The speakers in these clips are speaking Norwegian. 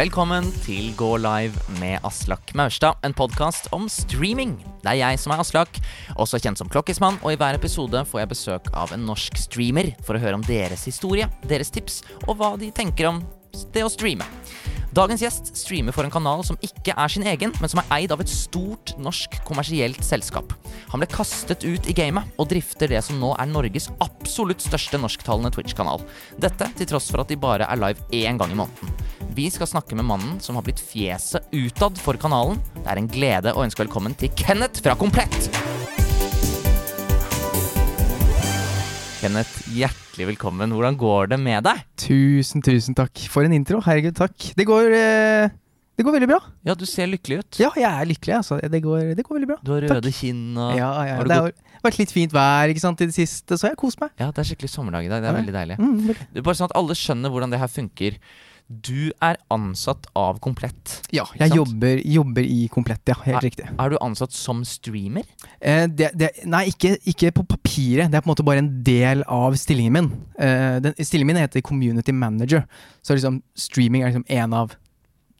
Velkommen til Gå live med Aslak Maurstad, en podkast om streaming. Det er jeg som er Aslak, også kjent som Klokkismann, og i hver episode får jeg besøk av en norsk streamer for å høre om deres historie, deres tips og hva de tenker om det å streame. Dagens gjest streamer for en kanal som ikke er sin egen, men som er eid av et stort norsk kommersielt selskap. Han ble kastet ut i gamet og drifter det som nå er Norges absolutt største norsktalende Twitch-kanal. Dette til tross for at de bare er live én gang i måneden. Vi skal snakke med mannen som har blitt fjeset utad for kanalen. Det er en glede å ønske velkommen til Kenneth fra Komplett. Kenneth, hjertelig velkommen. Hvordan går det med deg? Tusen, tusen takk. For en intro. Herregud, takk. Det går, eh, det går veldig bra. Ja, du ser lykkelig ut. Ja, jeg er lykkelig. Altså. Det, går, det går veldig bra. Du har røde kinn og Ja, ja. Har Det har vært litt fint vær ikke sant, i det siste, så jeg har kost meg. Ja, det er skikkelig sommerdag i dag. Det er veldig deilig. Mm, veldig. Det er Bare sånn at alle skjønner hvordan det her funker. Du er ansatt av Komplett. Ja, jeg jobber, jobber i Komplett, ja. Helt er, riktig. Er du ansatt som streamer? Eh, det, det, nei, ikke, ikke på papiret. Det er på en måte bare en del av stillingen min. Eh, den, stillingen min heter Community Manager, så liksom streaming er liksom en av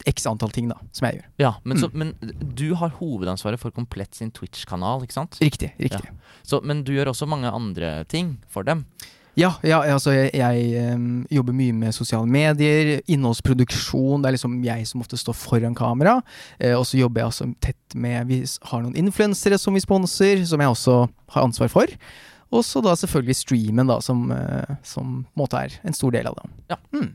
x antall ting da, som jeg gjør. Ja, men, så, Mm. men du har hovedansvaret for Komplett sin Twitch-kanal, ikke sant? Riktig. riktig. Så, men du gjør også mange andre ting for dem. Ja, ja altså jeg, jeg jobber mye med sosiale medier, innholdsproduksjon. Det er liksom jeg som ofte står foran kamera. Eh, og så jobber jeg også tett med Vi har noen influensere som vi sponser, som jeg også har ansvar for. Og så da selvfølgelig streamen, da, som, eh, som på en måte er en stor del av det. Ja. Mm.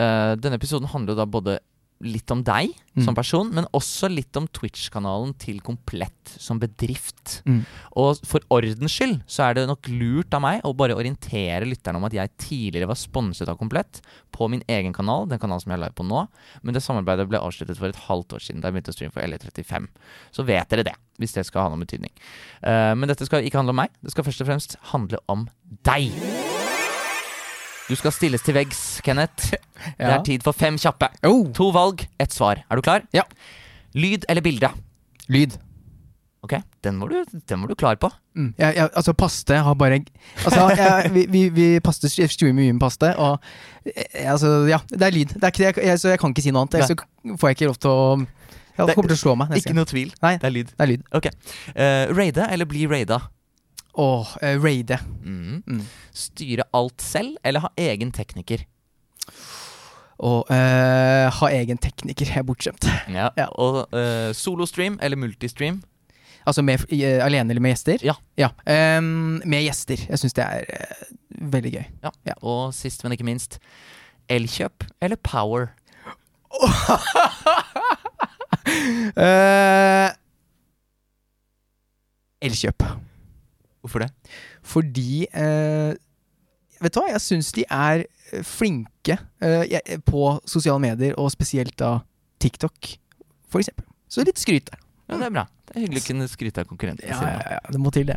Uh, denne episoden handler da både litt om deg Mm. som person, men også litt om Twitch-kanalen til Komplett som bedrift. Mm. Og for ordens skyld så er det nok lurt av meg å bare orientere lytterne om at jeg tidligere var sponset av Komplett på min egen kanal, den kanalen som jeg er live på nå, men det samarbeidet ble avsluttet for et halvt år siden da jeg begynte å streame for LE35. Så vet dere det, hvis det skal ha noen betydning. Uh, men dette skal ikke handle om meg, det skal først og fremst handle om deg. Du skal stilles til veggs, Kenneth. Det er tid for fem kjappe. Oh, To valg, ett svar. Er du klar? Ja. Lyd eller bilde? lyd. Ok, den var du, den var du klar på. Mm. Jeg, jeg, altså, paste har bare Altså, jeg, vi, vi, vi paste, streamer mye med paste, og eh, altså, ja, det er lyd. Det er jeg, så jeg kan ikke si noe annet. Jeg så får jeg ikke lov til å det kommer til å slå meg Ikke noe tvil. Nei. Det er lyd. Det er lyd. Ok. Uh, raide eller bli raida? Åh, uh, raide. Mm. Mm. Styre alt selv eller ha egen tekniker? Og uh, ha egen tekniker. Jeg er bortskjemt. Ja. Ja. Og uh, solostream eller multistream? Altså med, uh, alene eller med gjester? Ja. Ehm, med gjester. Jeg syns det er eh, veldig gøy. Ja. Ja. Og sist, men ikke minst, elkjøp eller power? Eh, Elkjøp. Hvorfor det? Fordi eh, Vet du hva, jeg syns de er flinke eh, på sosiale medier, og spesielt da TikTok, for eksempel. Så litt skryt der. Ja, det er bra. Det er hyggelig å kunne skryte av konkurrentene Ja, sine. ja, ja, det må til, det.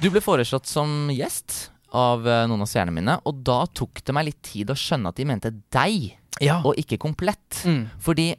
Du ble foreslått som gjest av eh, noen av seerne mine, og da tok det meg litt tid å skjønne at de mente deg, Ja. og ikke komplett. Mm. Fordi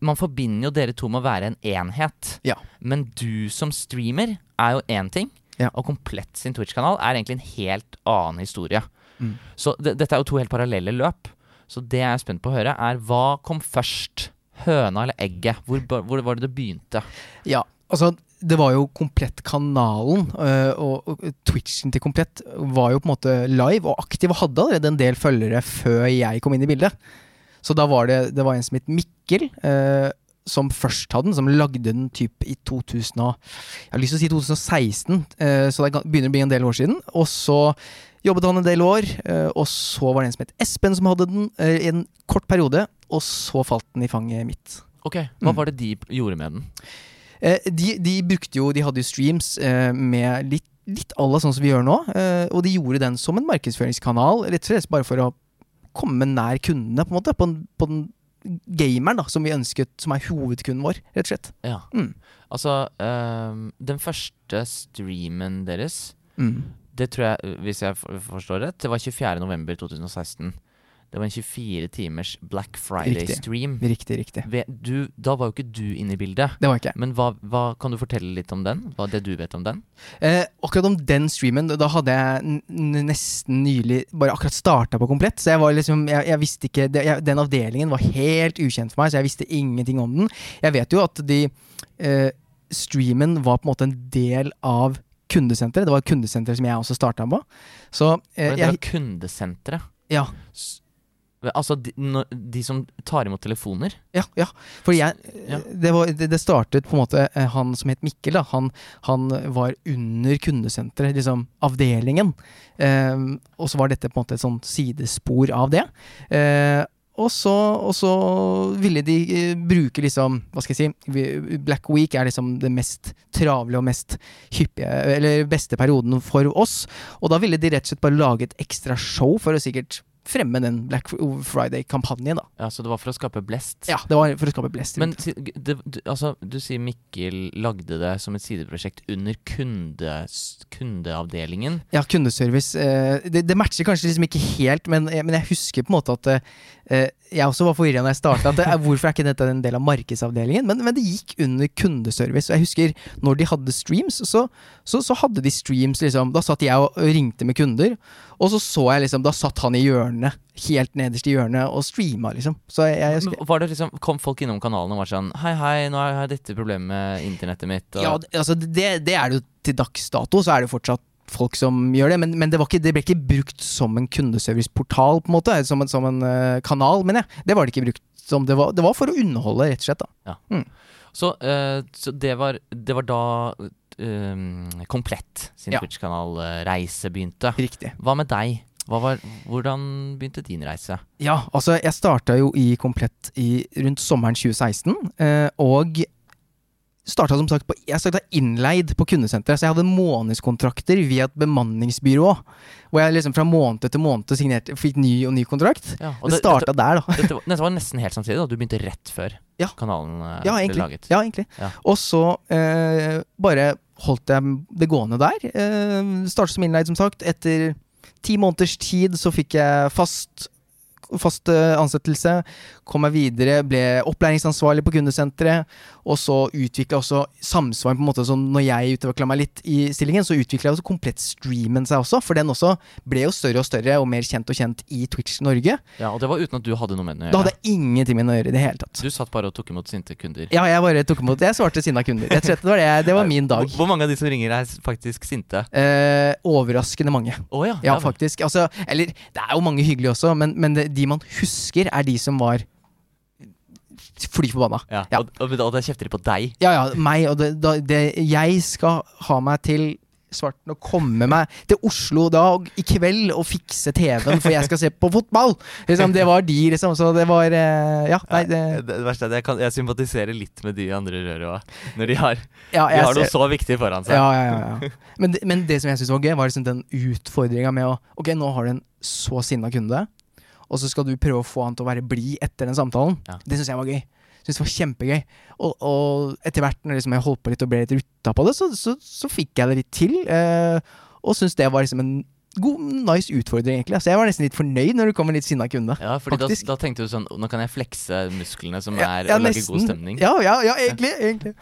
man forbinder jo dere to med å være en enhet. Ja. Men du som streamer er jo én ting, Ja. og Komplett sin Twitch-kanal er egentlig en helt annen historie. Mm. Så dette er jo to helt parallelle løp. Så det jeg er spent på å høre, er hva kom først? Høna eller egget? Hvor, hvor var det det begynte? Ja, altså det var jo Komplett-kanalen, øh, og, og Twitchen til Komplett var jo på en måte live og aktiv, og hadde allerede en del følgere før jeg kom inn i bildet. Så da var det, det var en som het Mikkel, eh, som først hadde den, som lagde den typ i 2000 og, Jeg har lyst til å si 2016, eh, så det begynner å bli en del år siden. Og så jobbet han en del år, eh, og så var det en som het Espen som hadde den øh, i en kort periode, og så falt den i fanget mitt. Ok, Hva Mm. var det de gjorde med den? Eh, de, de brukte jo De hadde jo streams eh, med litt, litt à la sånn som vi gjør nå. Eh, og de gjorde den som en markedsføringskanal, rett og slett bare for å komme nær kundene, på en måte. På, den- på den gameren da, som vi ønsket, som er hovedkunden vår, rett og slett. Ja. Mm. Altså, um, den første streamen deres Mm. Det tror jeg, hvis jeg forstår rett, det var 24.11.2016. Det var en 24 timers Black Friday-stream. Riktig, riktig. riktig. Da var jo ikke du inne i bildet. Det var ikke. Men hva, hva kan du fortelle litt om den? Hva er det du vet om den? Eh, akkurat om den streamen, da hadde jeg nesten nylig bare akkurat starta på Komplett. Så jeg var liksom Jeg, jeg visste ikke det, jeg, Den avdelingen var helt ukjent for meg, så jeg visste ingenting om den. Jeg vet jo at de eh, Streamen var på en måte en del av kundesenteret. Det var et kundesenter som jeg også starta på. Så eh, det var kundesenteret. Ja. Altså de, de som tar imot telefoner? Ja, ja. For jeg Ja. det, var, det, det startet på en måte eh, Han som het Mikkel, da, han, han var under kundesenteret, liksom avdelingen. Eh, og så var dette på en måte et sånt sidespor av det. Eh, og så, og så ville de eh, bruke liksom Hva skal jeg si Black Week er liksom det mest travle og mest hyppige Eller beste perioden for oss. Og da ville de rett og slett bare lage et ekstra show for å sikkert fremme den Black Friday-kampanjen, da. Ja, Så det var for å skape blest? Ja, det var for å skape blest. Men det, du, altså, du sier Mikkel lagde det som et sideprosjekt under kunde, kundeavdelingen. Ja, kundeservice. Eh, det, det matcher kanskje liksom ikke helt, men, eh, men jeg husker på en måte at eh, jeg også var forvirra når jeg starta. Hvorfor er ikke dette en del av markedsavdelingen? Men, men det gikk under kundeservice. Og jeg husker når de hadde streams, så, så, så hadde de streams liksom Da satt jeg og ringte med kunder, og så så jeg liksom Da satt han i hjørnet, helt nederst i hjørnet, og streama, liksom. Så jeg, jeg husker liksom, Kom folk innom kanalen og var sånn Hei, hei, nå har jeg dette problemet med internettet mitt. Og, Ja, altså det, det er det jo til dags dato, så er det fortsatt folk som gjør det. Men, men det, var ikke, det ble ikke brukt som en kundeserviceportal, på en måte. Som en, som en uh, kanal, mener jeg. Det var det ikke brukt som. Det var, det var for å underholde, rett og slett. da. Så, uh, så det, var, det var da eh, Komplett sin Ja. Twitch-kanal-reise begynte. Riktig. Hva med deg? Hva var, hvordan begynte din reise? Ja, altså jeg starta jo i Komplett i, rundt sommeren 2016, eh, og starta som sagt på Jeg starta innleid på kundesenteret, så jeg hadde månedskontrakter via et bemanningsbyrå. Hvor jeg liksom fra måned til måned signerte, fikk ny og ny kontrakt. Ja, og Det det- starta der, da. Dette, var- dette var nesten helt samtidig, da. Du begynte rett før Ja. kanalen eh, Ja, ble laget. Ja, egentlig. Ja. Og så eh, bare holdt jeg det gående der. Eh, Startet som innleid, som sagt. Etter ti måneders tid så fikk jeg fast Fast eh, ansettelse. Kom meg videre, ble opplæringsansvarlig på kundesenteret. Og så utvikla også samsvar på en måte som når jeg utvikla meg litt i stillingen, så utvikla også komplett streamen seg også. For den også ble jo større og større og mer kjent og kjent i Twitch Norge. Ja, Og det var uten at du hadde noe med den å Da gjøre. hadde jeg ingenting med den å gjøre i det hele tatt. Du satt bare og tok imot sinte kunder. Ja, jeg bare tok imot Jeg svarte sinna kunder. Rett og slett, det var, det, det var min dag. Hvor, mange av de som ringer, er faktisk sinte? Eh, overraskende mange. Oh, ja. Ja, faktisk. Altså, eller det er jo mange hyggelige også, men, men det, de man husker, er de som var fly forbanna. Ja, Ja. Og, og, og da kjefter de på deg. Ja, ja, meg og det, da, det Jeg skal ha meg til Svarten og komme meg til Oslo da i kveld og fikse TV-en, for jeg skal se på fotball! Liksom, det var de, liksom. Så det var eh, Ja, nei, det det, det verste er at jeg, kan, jeg sympatiserer litt med de andre røra òg. Når de har, ja, de har noe så viktig foran seg. Ja, ja, ja, ja. Men, men det som jeg syntes var gøy, var liksom den utfordringa med å Ok, nå har du en så sinna kunde, og så skal du prøve å få han til å være blid etter den samtalen. Ja. Det syns jeg var gøy. Synes det var kjempegøy. Og, og etter hvert når liksom jeg holdt på litt og ble litt rutta på det, så, så, så fikk jeg det litt til. Eh, og syns det var liksom en god, nice utfordring, egentlig. Så jeg var nesten litt fornøyd når du kom med litt sinna kunde. Ja, fordi da, da tenkte du sånn Nå kan jeg flekse musklene som Ja, er ja, å lage god stemning. Ja, ja, ja, egentlig. egentlig.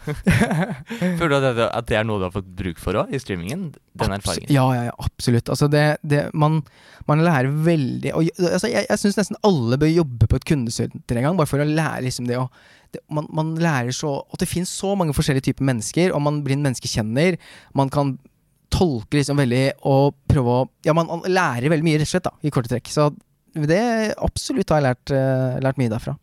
Føler du at det, er noe du har fått bruk for òg, i streamingen? Den Abs- erfaringen? Ja, ja, ja, absolutt. Altså det, det, man, man lærer veldig og, altså Jeg, jeg syns nesten alle bør jobbe på et kundesenter en gang, bare for å lære liksom det å det, man, man lærer så At det finnes så mange forskjellige typer mennesker, og man blir en menneskekjenner. Man kan tolke liksom veldig og prøve å Ja, man lærer veldig mye, rett og slett, da, i korte trekk. Så det absolutt har jeg lært, eh, lært mye derfra.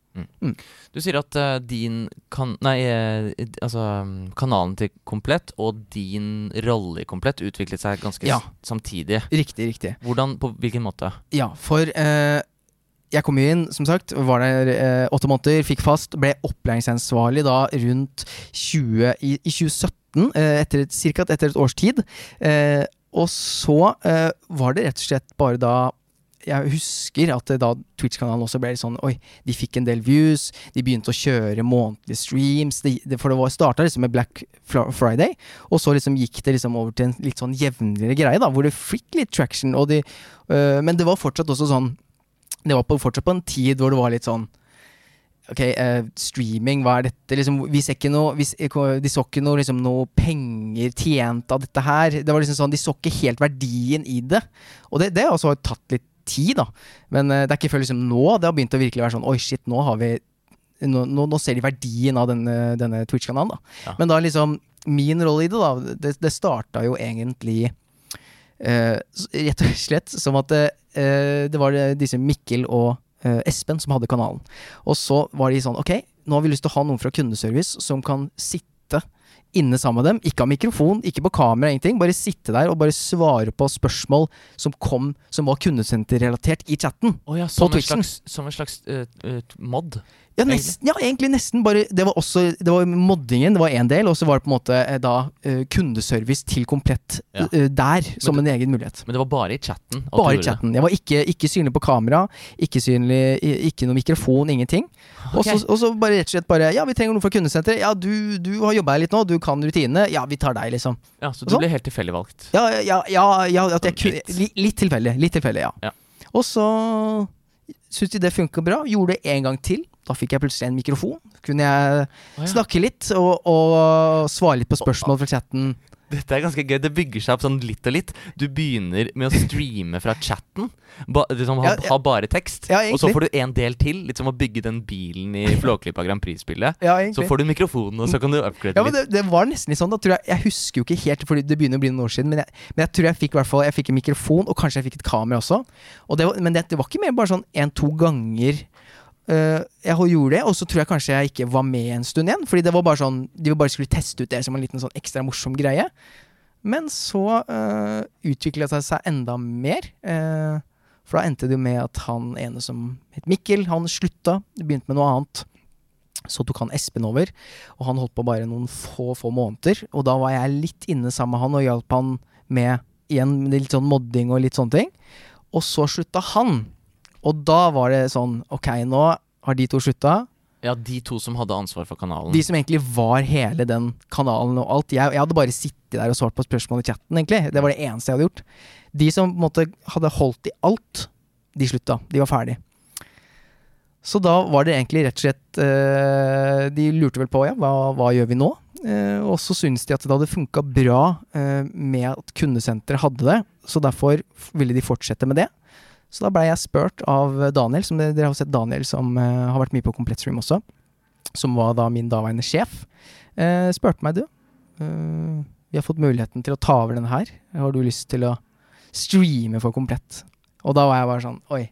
Du sier at uh, din kan, Nei, uh, altså mm, kanalen til Komplett og din rolle i Komplett utviklet seg ganske Ja. samtidig. Riktig, riktig. Hvordan, på hvilken måte? Ja, for uh, jeg kom inn, som sagt, var der åtte måneder, fikk fast, ble opplæringsansvarlig da rundt 20, i, i 2017, eh, etter, et- cirka etter et års tid. Eh, og så eh, var det rett og slett bare da jeg husker at da Twitch-kanalen også ble litt sånn Oi, de fikk en del views. De begynte å kjøre månedlige streams. De, for det var starta liksom med Black Friday, og så liksom gikk det liksom over til en litt sånn jevnligere greie, da, hvor det fikk litt traction. De, øh, men det var fortsatt også sånn det var på, fortsatt på en tid hvor det var litt sånn Ok, uh, streaming, hva er dette? Liksom, vi ser ikke noe, vi, de så ikke noe, liksom, noe penger tjent av dette her. Det var liksom sånn, De så ikke helt verdien i det. Og det, det har også tatt litt tid, da. Men uh, det er ikke før liksom nå det har begynt å virkelig være sånn Oi, shit, nå har vi Nå, nå, nå ser de verdien av denne, denne Twitch-kanalen, da. Ja. Men da liksom Min rolle i det, da, det, det starta jo egentlig uh, rett og slett som at det, det var disse Mikkel og Espen som hadde kanalen. Og så var de sånn Ok, nå har vi lyst til å ha noen fra kundeservice som kan sitte inne sammen med dem. Ikke ha mikrofon, ikke på kamera, ingenting. Bare sitte der og bare svare på spørsmål som kom Som var kundesenterrelatert i chatten. Oh ja, som, en Twitchen. slags, som en slags uh, eh, mod. Ja, nesten, ja, egentlig nesten bare Det var også Det var moddingen, det var én del, og så var det på en måte eh, da eh, kundeservice til komplett Ja. eh, der, som en egen mulighet. Men det var bare i chatten? Bare i det. chatten. Jeg var ikke, ikke synlig på kamera, ikke synlig Ikke noe mikrofon, ingenting. Og så- Og så bare rett og slett bare Ja, vi trenger noe fra kundesenteret. Ja, du, du har jobba her litt nå, du kan rutinene. Ja, vi tar deg, liksom. Ja, Så du ble helt tilfeldig valgt? Ja, ja, ja, ja at jeg Litt. Litt tilfeldig. Litt tilfeldig, ja. Ja. Og så syntes de det funka bra. Gjorde det en gang til. Da fikk jeg plutselig en mikrofon. Kunne jeg ja. snakke litt og, og svare litt på spørsmål fra chatten. Dette er ganske gøy. Det bygger seg opp sånn litt og litt. Du begynner med å streame fra chatten. Ba, liksom, ha, Ja, ja. ha bare tekst. Ja, og så får du en del til. Litt som å bygge den bilen i Flåklypa Grand Prix-spillet. Så får du mikrofonen, og så kan du upgrade Ja, men litt. det, det var nesten litt sånn. Jeg, jeg husker jo ikke helt, Fordi det begynner å bli noen år siden. Men jeg, men jeg tror jeg fikk Jeg fikk en mikrofon, og kanskje jeg fikk et kamera også. Og det var, men det, det var ikke mer bare sånn én-to ganger jeg gjorde det. Og så tror jeg kanskje jeg ikke var med en stund igjen. Fordi det var bare sånn de bare skulle teste ut det som en liten sånn ekstra morsom greie. Men så uh, utvikla det seg enda mer. Uh, for da endte det jo med at han ene som het Mikkel, han slutta. Begynte med noe annet. Så tok han Espen over, og han holdt på bare noen få få måneder. Og da var jeg litt inne sammen med han og hjalp han med igjen med litt sånn modding og litt sånne ting. Og så slutta han. Og da var det sånn Ok, nå har de to slutta. Ja, de to som hadde ansvar for kanalen. De som egentlig var hele den kanalen og alt. Jeg, jeg hadde bare sittet der og svart på spørsmål i chatten, egentlig. Det var det eneste jeg hadde gjort. De som måte hadde holdt i alt, de slutta. De var ferdig. Så da var det egentlig rett og slett eh, De lurte vel på ja, hva, hva gjør vi nå? Eh, og så syntes de at det hadde funka bra eh, med at kundesenteret hadde det, så derfor ville de fortsette med det. Så da blei jeg spurt av Daniel, som dere, har sett Daniel som uh, har vært mye på Komplettstream også, som var da min daværende sjef, uh, spurte meg du. uh, vi har fått muligheten til å ta over denne her. Har du lyst til å streame for Komplett? Og da var jeg bare sånn Oi.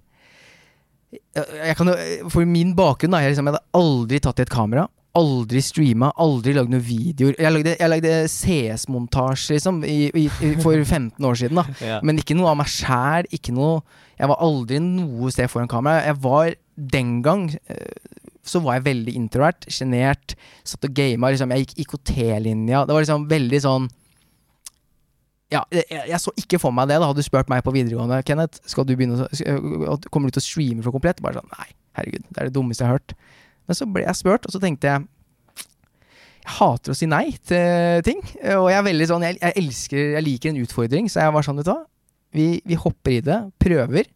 Jeg, kan for min bakgrunn da, jeg, liksom, jeg hadde aldri tatt i et kamera. Aldri streama, aldri lagd noen videoer. Jeg lagde, jeg lagde CS-montasje liksom, i, i, i, for 15 år siden. da Ja. men ikke noe av meg sjæl. Ikke noe Jeg var aldri noe sted foran kamera. Jeg var den gang eh, så var jeg veldig introvert, sjenert. Satt og gama. Liksom, jeg gikk IKT-linja. Det var liksom veldig sånn Ja, jeg, jeg så ikke for meg det. Da hadde du spurt meg på videregående Kenneth, skal du begynne å, kommer du til å streame for komplett? Bare sånn Nei, herregud, det er det dummeste jeg har hørt. Men så ble jeg spurt, og så tenkte jeg jeg hater å si nei til ting. Og jeg er veldig sånn Jeg, jeg elsker Jeg liker en utfordring, så jeg var sånn, vet du hva. Vi, vi hopper i det, prøver.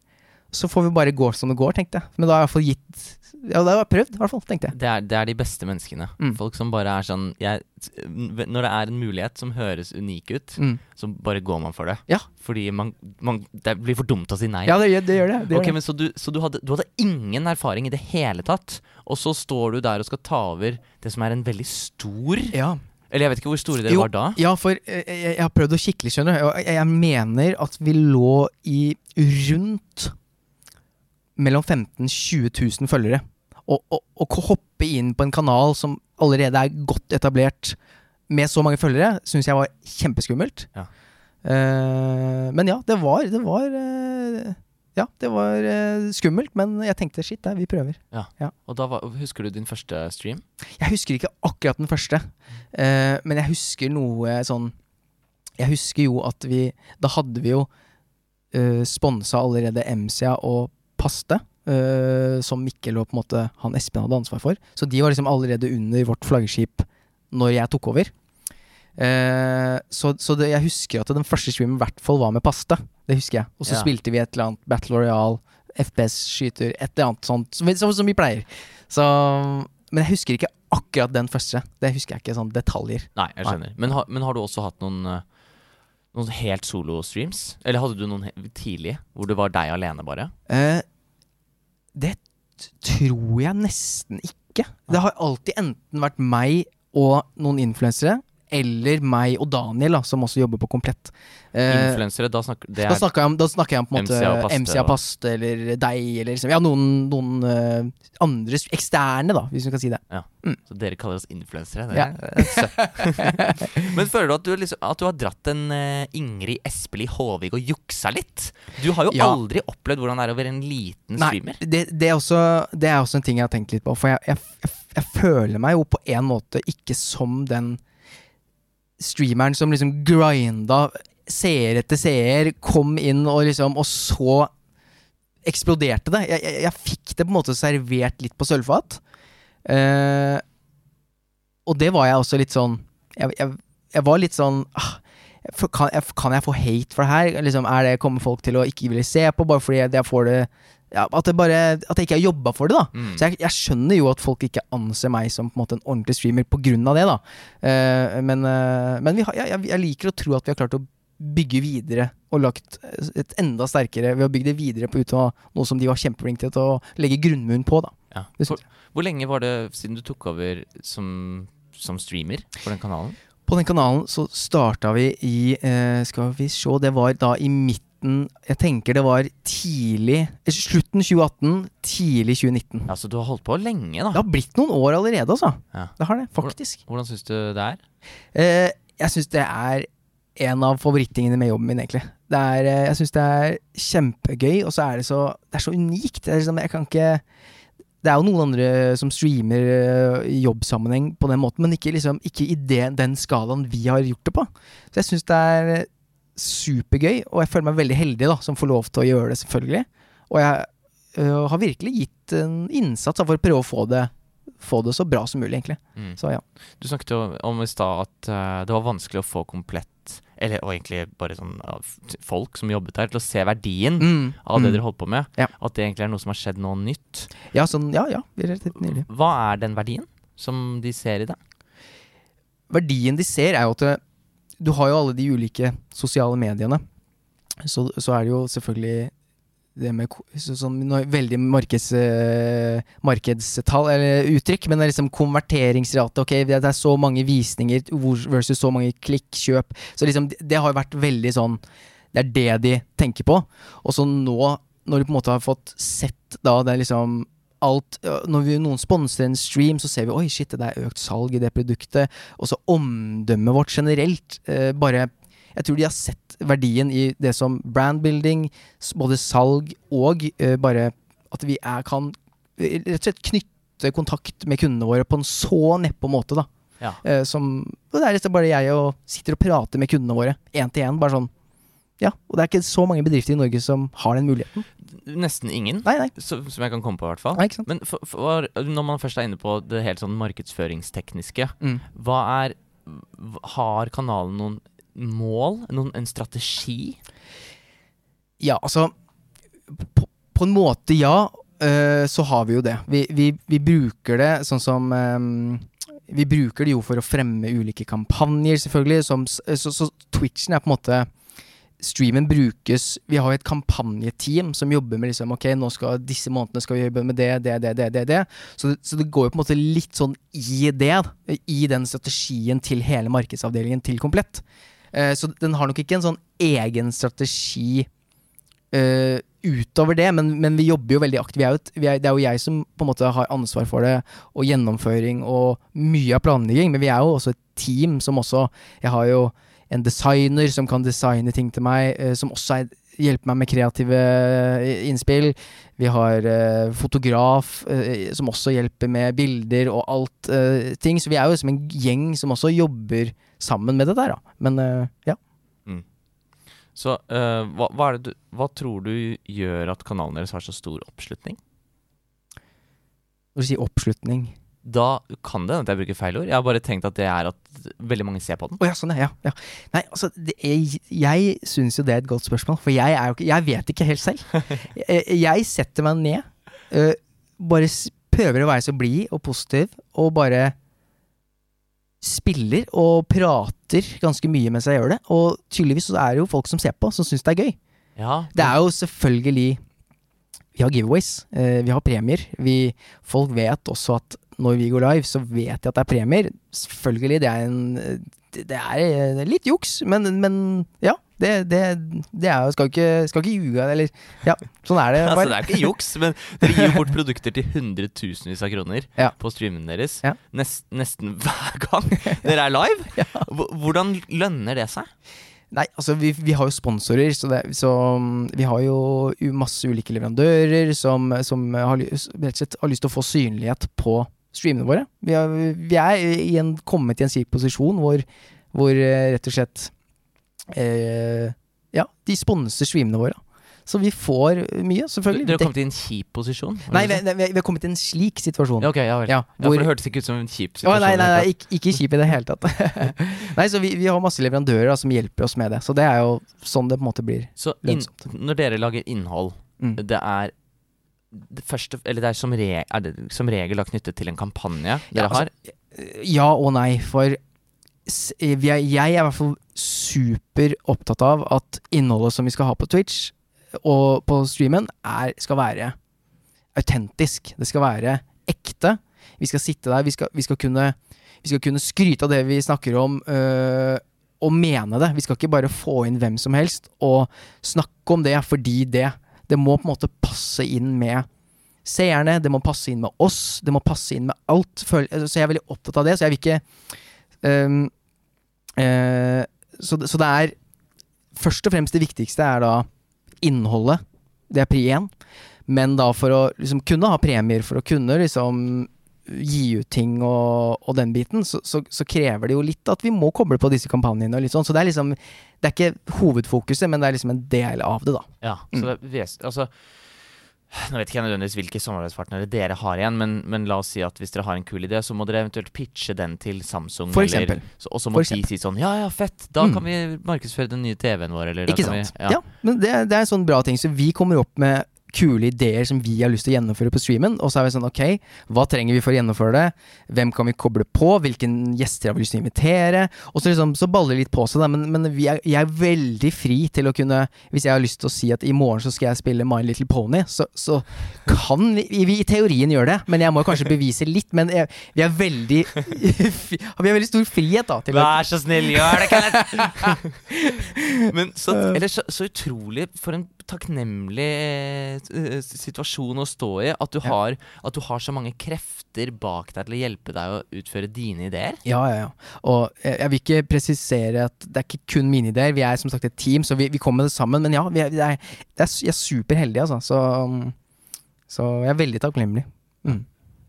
Så får vi bare gå som det går, tenkte jeg. Men da har jeg i hvert fall gitt Ja, da har jeg prøvd, i hvert fall, tenkte jeg. Det er, det er de beste menneskene. Mm. Folk som bare er sånn jeg, Når det er en mulighet som høres unik ut, Mm. så bare går man for det. Ja. Fordi man, man Det blir for dumt å si nei. Ja, det, det gjør det. det, gjør okay, men Så, du, så du, hadde, du hadde ingen erfaring i det hele tatt, og så står du der og skal ta over det som er en veldig stor Ja. Eller jeg vet ikke hvor store dere Jo, var da. Ja, for eh, jeg, jeg har prøvd å kikke litt, skjønner du. Jeg, jeg mener at vi lå i rundt mellom 15 000 20 000 følgere. Og, og, og å hoppe inn på en kanal som allerede er godt etablert med så mange følgere, syns jeg var kjempeskummelt. Ja. Uh, men ja, det var Det var uh, Ja, det var uh, skummelt, men jeg tenkte shit, der, vi prøver. Og da var, Husker du din første stream? Jeg husker ikke akkurat den første, Uh, men jeg husker noe sånn Jeg husker jo at vi Da hadde vi jo uh, sponsa allerede MCA og Paste, uh, som Mikkel og på en måte han Espen hadde ansvar for. Så de var liksom allerede under vårt flaggskip når jeg tok over. Uh, så så det, jeg husker at den første streamen i hvert fall var med Paste. Det husker jeg. Og så Ja. spilte vi et eller annet Battle Royale, FPS skyter, et eller annet sånt, som, som, som vi pleier. Så, men jeg husker ikke akkurat den første. Det husker jeg ikke sånn detaljer. Nei, jeg skjønner. Men, har- men har du også hatt noen eh, Noen helt solo-streams? Eller hadde du noen tidlig, tidlige, hvor det var deg alene, bare? Eh, det tror jeg nesten ikke. Det har alltid enten vært meg og noen influensere, eller meg og Daniel, da, som også jobber på Komplett. Eh, Influensere, da snakker da, er snakker jeg om, da snakker jeg om på en måte MC og Paste MC og og- Paste, eller deg, eller liksom, ja, noen, noen uh, andre eksterne, da, hvis vi kan si det. Så dere kaller oss influensere? Det Ja. Men føler du at du, liksom, at du har dratt en uh, Ingrid Espelid Håvig og juksa litt? Du har jo Ja. aldri opplevd hvordan det er å være en liten Nei, streamer. det, det, er også, det er også en ting jeg har tenkt litt på. For jeg, jeg, jeg, jeg føler meg jo på en måte ikke som den streameren som liksom grinda seer etter seer, kom inn og liksom Og så eksploderte det. Jeg, jeg, jeg fikk det på en måte servert litt på sølvfat. Uh, og det var jeg også litt sånn Jeg, jeg, jeg var litt sånn ah, kan, kan jeg få hate for det her? Liksom, er det, kommer folk til å ikke ville se på bare fordi jeg får det ja, at, det bare, at jeg ikke har jobba for det, da. Mm. Så jeg, jeg skjønner jo at folk ikke anser meg som på en måte en ordentlig streamer av det, da. uh, men uh, men vi har, jeg, jeg- liker å tro at vi har klart å bygge videre og lagt et enda sterkere ved å bygge det videre på ut av noe som de var kjempeflinke til å legge grunnmuren på, da. Ja. Hvor, hvor lenge var det siden du tok over som, som streamer på den kanalen? På den kanalen så starta vi i uh, Skal vi se, det var da i midten Jeg tenker det var tidlig eh, Slutten 2018, tidlig 2019. Ja, Så du har holdt på lenge, da. Det har blitt noen år allerede, altså. Ja. Det har det, faktisk. Hvordan syns du det er? Eh, jeg syns det er en av favorittingene med jobben min, egentlig. Det er, eh, jeg syns det er kjempegøy, og så er det så, det er så unikt. Det er, liksom, jeg kan ikke det er jo noen andre som streamer eh, i jobbsammenheng på den måten, men ikke, liksom, ikke i det, den skalaen vi har gjort det på. Så jeg syns det er eh, supergøy, og jeg føler meg veldig heldig da, som får lov til å gjøre det, selvfølgelig. Og jeg øh, har virkelig gitt en innsats for å prøve å få det, få det så bra som mulig, egentlig. Mm. Så ja. Du snakket jo om i stad at uh, det var vanskelig å få komplett Eller og egentlig bare sånn uh, folk som jobbet her, til å se verdien Mm, av det mm. dere holdt på med. Ja. At det egentlig er noe som har skjedd noe nytt. Ja, sånn, ja, ja, relativt nylig. Hva er den verdien som de ser i det? verdien de ser, er jo at det, du har jo alle de ulike sosiale mediene. Så, så er det jo selvfølgelig det med så, sånn, veldig markeds, eh, markedstall, eller uttrykk, men det er liksom konverteringsrate. Ok, det er så mange visninger versus så mange klikk, kjøp. Så liksom, det, har jo vært veldig sånn Det er det de tenker på. Og så nå, når de på en måte har fått sett da det liksom alt Når vi, noen sponser en stream, så ser vi oi shit, det er økt salg i det produktet. Og så omdømmet vårt generelt. Eh, bare Jeg tror de har sett verdien i det som brandbuilding, både salg og eh, bare at vi er, kan eh, rett og slett knytte kontakt med kundene våre på en så nedpå måte, da. Ja. Eh, som Det er liksom bare jeg og sitter og prater med kundene våre én til én. Bare sånn. Ja, og det er ikke så mange bedrifter i Norge som har den muligheten. Nesten ingen, Nei, nei. som jeg kan komme på, i hvert fall. nei? Men for, for, når man først er inne på det helt sånn markedsføringstekniske, Mm. hva er Har kanalen noen mål? Noen, en strategi? Ja, altså På, på en måte, ja. øh, så har vi jo det. Vi, vi, vi bruker det sånn som øhm, Vi bruker det jo for å fremme ulike kampanjer, selvfølgelig. Som, så, så Twitchen er på en måte Streamen brukes Vi har jo et kampanjeteam som jobber med liksom Ok, nå skal disse månedene skal vi jobbe med det, det, det, det, det, det. Så, så det går jo på en måte litt sånn i det. I den strategien til hele markedsavdelingen til Komplett. Eh, så den har nok ikke en sånn egen strategi eh, utover det, men, men vi jobber jo veldig aktivt. Vi vi er, det er jo jeg som på en måte har ansvar for det, og gjennomføring og mye av planlegging, men vi er jo også et team som også Jeg har jo en designer som kan designe ting til meg, eh, som også er, hjelper meg med kreative eh, innspill. Vi har eh, fotograf eh, som også hjelper med bilder og alt eh, ting. Så vi er jo som en gjeng som også jobber sammen med det der, da. Men eh, ja. Så eh, hva, hva, du, hva tror du gjør at kanalen deres har så stor oppslutning? Når du sier oppslutning da kan det hende at jeg bruker feil ord. Jeg har bare tenkt at det er at veldig mange ser på den. Oh, ja, sånn ja. ja. Nei, altså, det er, jeg syns jo det er et godt spørsmål, for jeg, er jo ikke, jeg vet ikke helt selv. jeg, jeg setter meg ned, øh, bare prøver å være så blid og positiv, og bare spiller og prater ganske mye mens jeg gjør det. Og tydeligvis så er det jo folk som ser på, som syns det er gøy. Ja, Det er jo selvfølgelig Vi har giveaways, eh, vi har premier. Vi, folk vet også at når vi går live, så vet de at det er premier. Selvfølgelig, det er en Det er eh, litt juks, men, men ja. Det, det, det er jo Skal ikke, skal ikke ljuge, eller Ja, sånn er det. Altså, det er ikke juks, men dere gir jo bort produkter til hundretusenvis av kroner Ja. på streamene deres. Ja. Nest, nesten hver gang dere er live. ja. Hvordan lønner det seg? Nei, altså vi, vi har jo sponsorer, så, det, så vi har jo masse ulike leverandører som, som har, rett og slett har lyst til å få synlighet på streamene våre. Vi er, vi er i en, kommet i en slik posisjon hvor, hvor eh, rett og slett eh, Ja, de sponser streamene våre. Så vi får mye, selvfølgelig. Dere har kommet i en kjip posisjon? Nei, vi, vi, vi har kommet i en slik situasjon. Ja, ok, ja vel. Ja, Ja, for det hørtes ikke ut som en kjip Å, situasjon. nei, nei, nei ikke, ikke kjip i det hele tatt. nei, så vi, vi har masse leverandører da, som hjelper oss med det. Så det er jo sånn det på en måte blir. Så inn, når dere lager innhold, Mm. det er det første, eller det er som, re, er det som regel da knyttet til en kampanje dere Ja, altså, har? Ja og nei, for er, jeg er i hvert fall super opptatt av at innholdet som vi skal ha på Twitch og på streamen, er, skal være autentisk. Det skal være ekte. Vi skal sitte der, vi skal, vi skal, kunne, vi skal kunne skryte av det vi snakker om, øh, og mene det. Vi skal ikke bare få inn hvem som helst og snakke om det fordi det. Det må på en måte passe inn med seerne, det må passe inn med oss, det må passe inn med alt. Så jeg er veldig opptatt av det, så jeg vil ikke um, uh, så, så det er Først og fremst det viktigste er da innholdet. Det er pri én. Men da for å liksom kunne ha premier, for å kunne liksom gi ut ting og, og den biten, så, så, så krever det jo litt at vi må koble på disse kampanjene og litt sånn. Så det er liksom Det er ikke hovedfokuset, men det er liksom en del av det, da. Ja, så det er ves altså Nå vet ikke jeg nødvendigvis hvilke samarbeidspartnere dere har igjen, men, men la oss si at hvis dere har en kul idé, så må dere eventuelt pitche den til Samsung. For eller- eksempel. så, og så må de si sånn Ja, ja, fett! Da Mm. kan vi markedsføre den nye TV-en vår, eller Ikke kan sant? Vi, ja. men det, det er en sånn bra ting. Så vi kommer opp med kule ideer som vi har lyst til å gjennomføre på streamen. Og så er vi sånn, ok, hva trenger vi for å gjennomføre det? Hvem kan vi koble på? Hvilken gjester har vi lyst til å invitere? Og så liksom, så baller det litt på seg, da. Men, men vi er, jeg er veldig fri til å kunne Hvis jeg har lyst til å si at i morgen så skal jeg spille My Little Pony, så, så kan vi, vi i teorien gjøre det. Men jeg må kanskje bevise litt. Men jeg, vi er veldig Vi har veldig stor frihet, da. Vær så snill, gjør det, Kenneth! Men så, eller så, så utrolig For en takknemlig eh, situasjon å stå i. At du, Ja. har, at du har så mange krefter bak deg til å hjelpe deg å utføre dine ideer. Ja, ja, ja. Og jeg, jeg vil ikke presisere at det er ikke kun mine ideer. Vi er som sagt et team, så vi, vi kommer med det sammen. Men ja, vi er, vi er, det er, jeg er superheldige, altså. Så, um, så jeg er veldig takknemlig. Mm.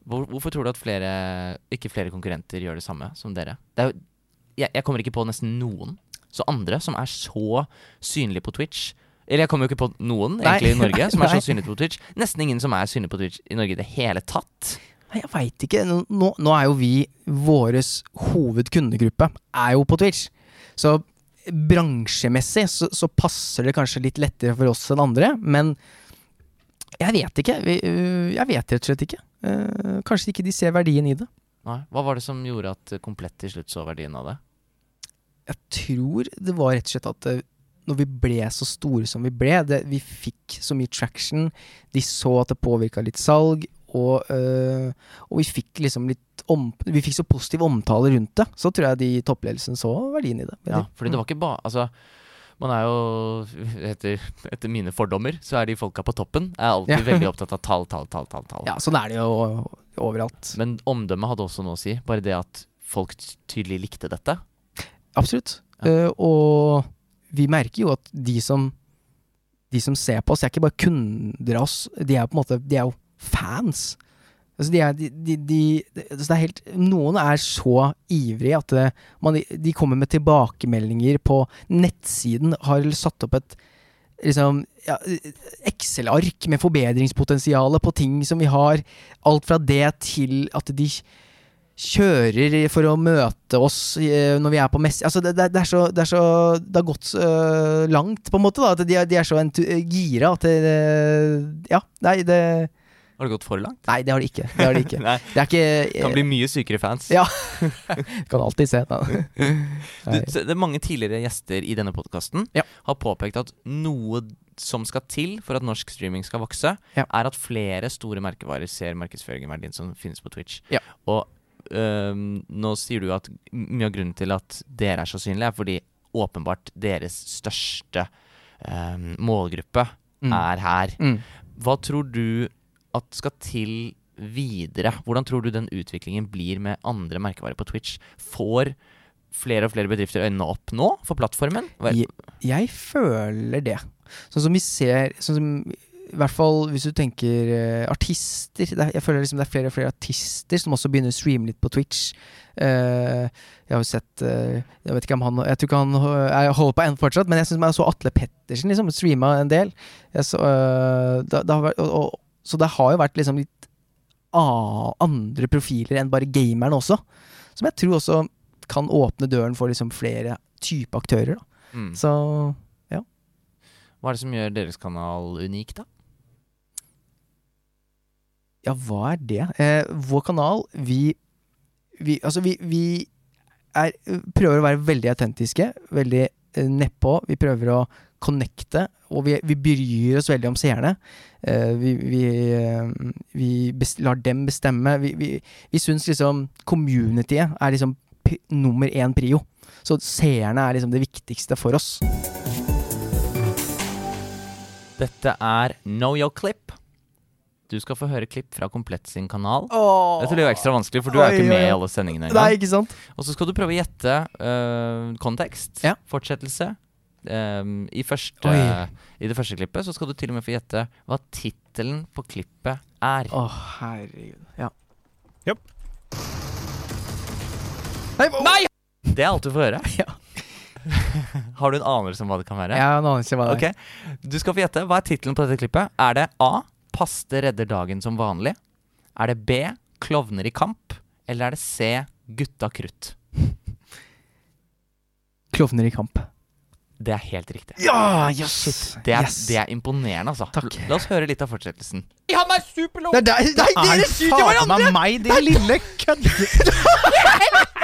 Hvor, hvorfor tror du at flere, ikke flere konkurrenter gjør det samme som dere? Det er jo, jeg, jeg kommer ikke på nesten noen. Så andre som er så synlige på Twitch Eller jeg kommer jo ikke på noen egentlig i Norge som er så Nei. på Twitch. Nesten ingen som er synlige på Twitch i Norge i det hele tatt. Nei, jeg veit ikke. Nå, nå- er jo vi Våres hovedkundegruppe er jo på Twitch. Så bransjemessig så, så passer det kanskje litt lettere for oss enn andre. Men jeg vet ikke. Øh, jeg vet rett og slett ikke. Eh, kanskje ikke de ser verdien i det. Nei. Hva var det som gjorde at Komplett til slutt så verdien av det? Jeg tror det var rett og slett at eh, når vi ble så store som vi ble, det, vi fikk så mye traction, de så at det påvirka litt salg, og, øh, og vi fikk liksom litt om, Vi fikk så positiv omtale rundt det, så tror jeg de i toppledelsen så verdien i det. Ja, fordi det var ikke bare Altså, man er jo etter, etter mine fordommer, så er de folka på toppen er alltid Ja. veldig opptatt av tall, tall, tall, tall. tall. Ja, sånn er det jo overalt. Men omdømmet hadde også noe å si. Bare det at folk tydelig likte dette. Absolutt. Ja. Uh, og vi merker jo at de som De som ser på oss, er ikke bare kunder av oss, de er på en måte De er jo fans. Altså de er, de, de, altså er helt, noen er så ivrige at det, man, de kommer med tilbakemeldinger på nettsiden. Har satt opp et liksom, ja, Excel-ark med forbedringspotensial på ting som vi har. Alt fra det til at de kjører for å møte oss eh, når vi er på messe Altså, det, det, det, er så, det, er så, det har gått øh, langt, på en måte. da At de, de er så entu- gira at det, Ja, nei, det Har det gått for langt? Nei, det har det ikke. Det har det, ikke. Det ikke det kan bli mye sykere fans. Ja. Kan alltid se. Du, det mange tidligere gjester i denne podkasten Ja. har påpekt at noe som skal til for at norsk streaming skal vokse, Ja. er at flere store merkevarer ser markedsføringen verdien som finnes på Twitch. Ja. Og øhm, nå sier du at mye av grunnen til at dere er så synlige, er fordi åpenbart deres største øhm, målgruppe Mm. er her. Mm. Hva tror du at skal til videre? Hvordan tror du den utviklingen blir med andre merkevarer på Twitch? Får flere og flere bedrifter øynene opp nå for plattformen? Jeg, Jeg føler det. Sånn som vi ser sånn som, I hvert fall hvis du tenker uh, artister. Er, jeg føler liksom det er flere og flere artister som også begynner å streame litt på Twitch. Uh, jeg har jo sett uh, Jeg vet ikke om han Jeg tror ikke han jeg holder på ennå fortsatt, men jeg synes jeg så Atle Pettersen liksom streama en del. Så, det, det vært, og, og, så det har jo vært liksom litt andre profiler enn bare gameren også. Som jeg tror også kan åpne døren for liksom flere type aktører. Da. mm. Så Hva er det som gjør deres kanal unik, da? Ja, hva er det? Eh, vår kanal, vi, vi Altså, vi, vi er, prøver å være veldig autentiske. Veldig eh, nedpå. Vi prøver å connecte, og vi, vi bryr oss veldig om seerne. Eh, vi vi, eh, vi lar dem bestemme. Vi, vi, vi syns liksom communityet er liksom nummer én prio. Så seerne er liksom det viktigste for oss. Dette er Know Your Clip. Du skal få høre klipp fra Komplett sin kanal. Åh. Dette blir jo ekstra vanskelig, for du er jo ikke oi, med i alle sendingene Nei, ikke sant? Og så skal du prøve å gjette øh, kontekst, Ja. fortsettelse. Um, i, første. I det første klippet så skal du til og med få gjette hva tittelen på klippet er. Å, herregud. Ja. Yep. Nei! oh. Nei! Det er alt du får høre. Ja. Har du en anelse om hva det kan være? Jeg har en anelse hva det er. Okay. Du skal få gjette. Hva er tittelen på dette klippet? Er det A. Paste redder dagen som vanlig? Er det B. Klovner i kamp? Eller er det C. Gutta krutt? Klovner i kamp. Det er helt riktig. Ja! Yes! Shit, det er, yes. det er imponerende, altså. Takk. La oss høre litt av fortsettelsen. Han er superlov! Det er nei, dere skyter faen hverandre! meg meg, din lille kødd!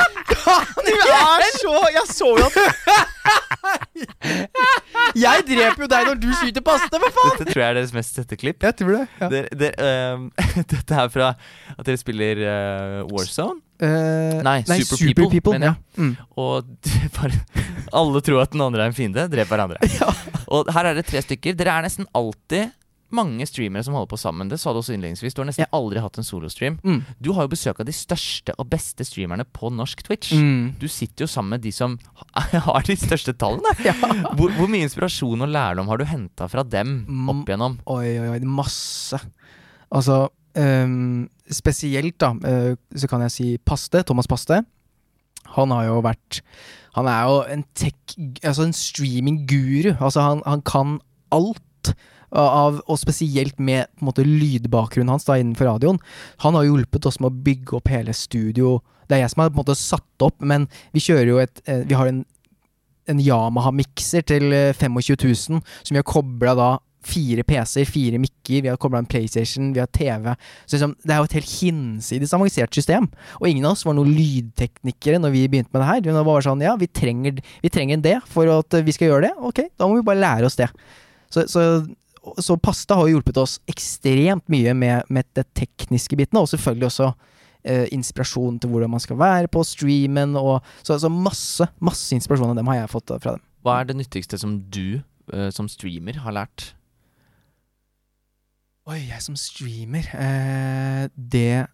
Du er så Jeg så jo at Jeg dreper jo deg når du skyter paste, hva faen? Dette tror jeg er deres mest sette klipp. Jeg tror det. Ja. der, der, ehm, dette er fra at dere spiller uh, Warzone. Uh, Nei, Super People, mener ja. Mm. Og bare, alle tror at den andre er en fiende. Drep hverandre. Og her er det tre stykker. Dere er nesten alltid mange streamere som holder på sammen. Det sa du også innledningsvis. Du har nesten Ja. aldri hatt en solostream. Mm. Du har jo besøk av de største og beste streamerne på norsk Twitch. Mm. Du sitter jo sammen med de som har de største tallene. Ja. Hvor, hvor mye inspirasjon og lærdom har du henta fra dem Mm. opp igjennom? Oi, oi, oi. Masse. Altså um, Spesielt, da, uh, så kan jeg si Paste. Thomas Paste. Han har jo vært Han er jo en tech Altså en streaming-guru. Altså, han, han kan alt. Av, og spesielt med på en måte lydbakgrunnen hans da innenfor radioen. Han har hjulpet oss med å bygge opp hele studio. Det er jeg som har på en måte satt opp, men vi kjører jo et eh, Vi har en, en Yamaha-mikser til eh, 25 000, som vi har kobla da fire PC-er, fire mikker, vi har kobla en PlayStation, vi har TV. Så liksom, det er jo et helt hinsides avansert system. Og ingen av oss var noen lydteknikere når vi begynte med det her. Det var sånn, ja, vi trenger, vi trenger det for at vi skal gjøre det. Ok, da må vi bare lære oss det. Så, så, så Pasta har jo hjulpet oss ekstremt mye med, med det tekniske bitene, og selvfølgelig også eh, inspirasjon til hvordan man skal være på streamen. Og, så, så masse, masse inspirasjon av dem har jeg fått fra dem. Hva er det nyttigste som du eh, som streamer har lært? Oi, jeg som streamer eh, Det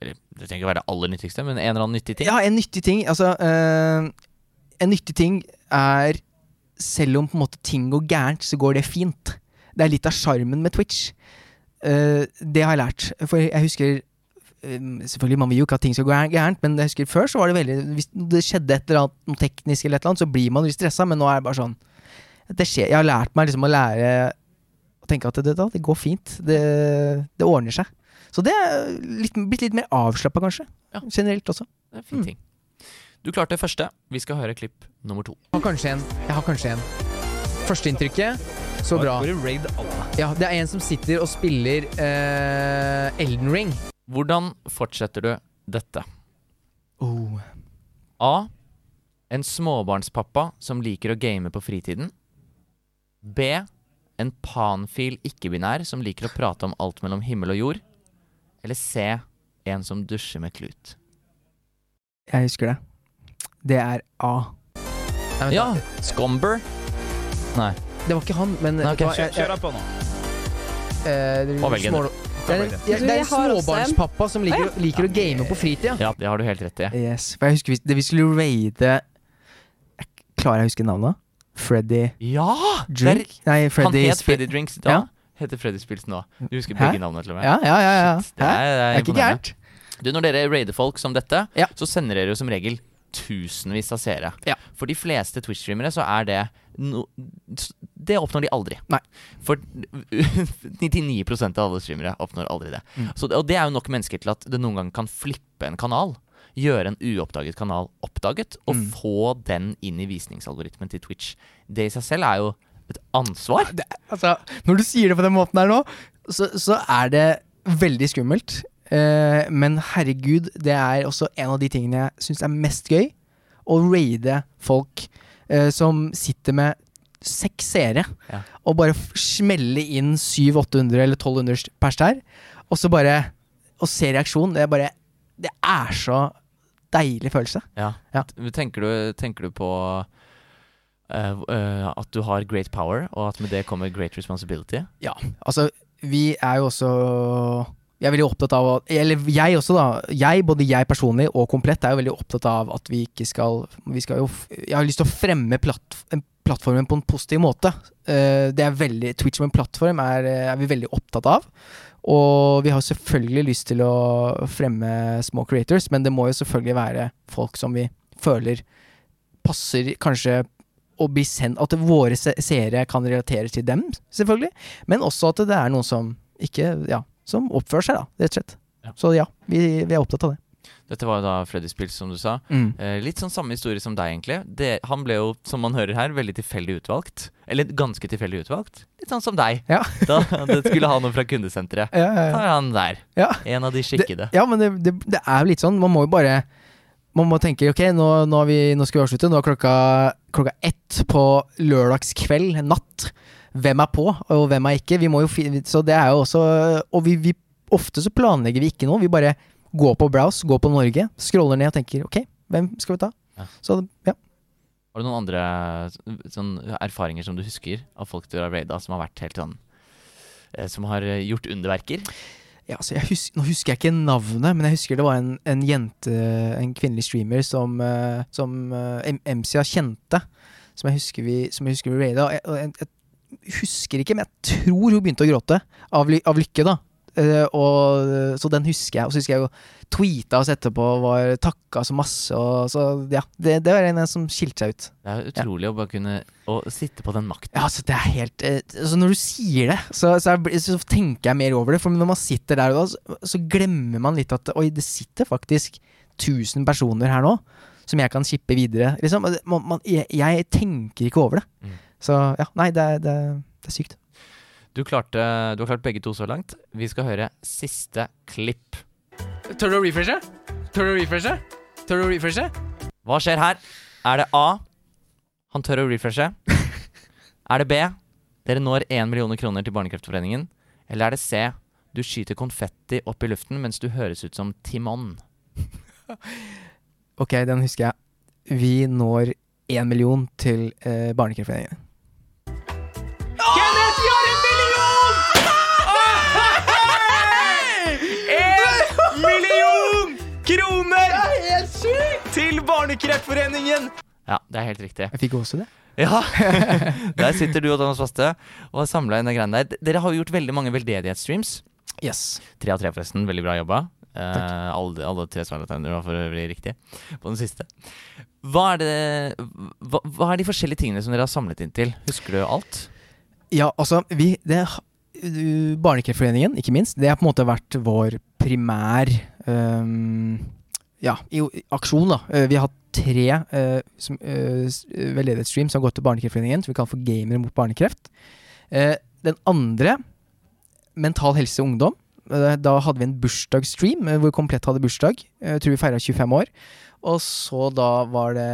Eller det trenger ikke være det aller nyttigste, men en eller annen nyttig ting. Ja, en nyttig ting Altså eh, En nyttig ting er Selv om på en måte ting går gærent, så går det fint. Det er litt av sjarmen med Twitch. Uh, det har jeg lært. For jeg husker eh, Selvfølgelig, man vil jo ikke at ting skal gå gærent, men jeg husker før så var det veldig Hvis det skjedde et eller annet noe teknisk, eller et eller annet, så blir man litt stressa, men nå er det bare sånn det skjer, Jeg har lært meg liksom å lære å tenke at det, det, det går fint. Det, det ordner seg. Så det er litt, blitt litt mer avslappa, kanskje. Ja. Generelt også. Det er en fin Mm. ting. Du klarte det første. Vi skal høre klipp nummer to. Jeg har kanskje en. Jeg har kanskje en. Førsteinntrykket, så bra. Bare raid alle. Ja, det er en som sitter og spiller uh, Elden Ring. Hvordan fortsetter du dette? Oh. A. En småbarnspappa som liker å game på fritiden. B. En panfil ikke-binær som liker å prate om alt mellom himmel og jord. Eller C. En som dusjer med klut. Jeg husker det. Det er A. Nei, Ja! Scomber. Nei. Det var ikke han, men Nei, okay. Kjør, jeg- jeg- kjør deg på nå. eh, det- Hva velger du? Det er en, ja, det er en en. småbarnspappa som liker, å- liker å game på fritida. Ja, det har du helt rett i. Yes, for jeg husker vi, det, vi skulle raide Jeg Klarer jeg å huske navnet? Freddy Ja! Drink? Nei, Han Freddy het Spi- Freddy Drinks da. Ja. Heter Freddy Spils nå. Du husker Hæ? begge navnene til og med. Ja, ja, ja. ja. Shit, det er, det Det er er ikke imponerende. gærent. Du, Når dere raider folk som dette, Ja. så sender dere jo som regel tusenvis av seere. Ja. For de fleste Twitch-streamere så er det no, Det oppnår de aldri. Nei. For 99% av alle streamere oppnår aldri det. Mm. Så, og det er jo nok mennesker til at det noen gang kan flippe en kanal. Gjøre en uoppdaget kanal oppdaget, og Mm. få den inn i visningsalgoritmen til Twitch. Det i seg selv er jo et ansvar. Det, altså, når du sier det på den måten her nå, så, så er det veldig skummelt. Eh, men herregud, det er også en av de tingene jeg syns er mest gøy. Å raide folk uh, som sitter med seks seere, Ja. og bare smelle inn 700-800 eller 1200 pers der. Og så bare Å se reaksjonen, det er bare Det er så deilig følelse. Ja. Ja. Tenker, du, tenker du på uh, at du har great power, og at med det kommer great responsibility? Ja, altså vi er jo også Jeg er veldig opptatt av Eller jeg også, da. Jeg, både jeg personlig og Komplett, er jo veldig opptatt av at vi ikke skal Vi skal jo Jeg har lyst til å fremme platt, plattformen på en positiv måte. Eh, det er veldig Twitch som en plattform er, eh, er vi veldig opptatt av. Og vi har selvfølgelig lyst til å fremme små creators, men det må jo selvfølgelig være folk som vi føler passer kanskje å bli sendt At våre se- seere kan relatere til dem, selvfølgelig. Men også at det er noen som ikke Ja, som oppfører seg, da, rett og slett. Ja. Så ja, vi, vi er opptatt av det. Dette var jo da Freddy Spills, som du sa. Mm. Eh, litt sånn samme historie som deg, egentlig. Det, han ble jo, som man hører her, veldig tilfeldig utvalgt. Eller ganske tilfeldig utvalgt. Litt sånn som deg. Ja. Da det skulle ha noe fra kundesenteret. Ja, ja, Da er han der. Ja. En av de skikkede. ja, men det, det, det er jo litt sånn. Man må jo bare Man må tenke ok, nå, nå, har vi, nå skal vi avslutte. Nå er klokka, klokka ett på lørdagskveld, natt. Hvem er på, og hvem er ikke? Vi må jo så det er jo også Og vi, vi, ofte så planlegger vi ikke noe. Vi bare går på browse, går på Norge, scroller ned og tenker ok, hvem skal vi ta? Ja. Så ja. Har du noen andre sånn, erfaringer som du husker av folk du har raida, som har vært helt sånn eh, Som har eh, gjort underverker? Ja, altså jeg hus nå husker jeg ikke navnet, men jeg husker det var en, en jente, en kvinnelig streamer, som, eh, som uh, MCA kjente. Som jeg husker vi, som jeg husker vi raida. Og jeg, jeg, jeg husker ikke, men jeg tror hun begynte å gråte. Av, ly av lykke, da. Uh, og, så den husker jeg. Og så husker jeg jo tweeta oss etterpå var takka så masse. Og, så ja, det, det var en som skilte seg ut. Det er utrolig å bare kunne Å sitte på den makten. Ja, altså det er helt uh, altså Når du sier det, så, så, er, så tenker jeg mer over det. For når man sitter der og da, så, så glemmer man litt at Oi, det sitter faktisk 1000 personer her nå som jeg kan shippe videre. Liksom. Man, man, jeg, jeg tenker ikke over det. Mm. Så ja, nei, det, det, det er sykt. Du, klarte, du har klart begge to så langt. Vi skal høre siste klipp. Tør du å refreshe? Tør du å refreshe? Tør du å refreshe? Hva skjer her? Er det A. Han tør å refreshe? er det B. Dere når 1 millioner kroner til Barnekreftforeningen? Eller er det C. Du skyter konfetti opp i luften mens du høres ut som Timon? Ok, den husker jeg. Vi når 1 million til eh, Barnekreftforeningen. Million sykt! Til Barnekreftforeningen! Ja, det er helt riktig. Jeg fikk også det. Ja! Der sitter du og Thomas Faste og har samla inn de greiene der. Dere har jo gjort veldig mange veldedighetsstreams. Yes. Tre av tre, forresten. Veldig bra jobba. Eh, alle, alle tre svarene var for øvrig riktig på den siste. Hva er, det, hva, hva er de forskjellige tingene som dere har samlet inn til? Husker du alt? Ja, altså, vi det, uh, Barnekreftforeningen, ikke minst. Det har på en måte vært vår primær ja, i, i aksjon, da. Uh, vi har hatt tre uh, som, s- veldedighetsstream som har gått til Barnekreftforeningen, som vi kaller for Gamere mot barnekreft. Den andre, Mental Helse Ungdom. Uh, da hadde vi en bursdagsstream hvor Komplett hadde bursdag. Jeg tror vi feira 25 år. Og så da var det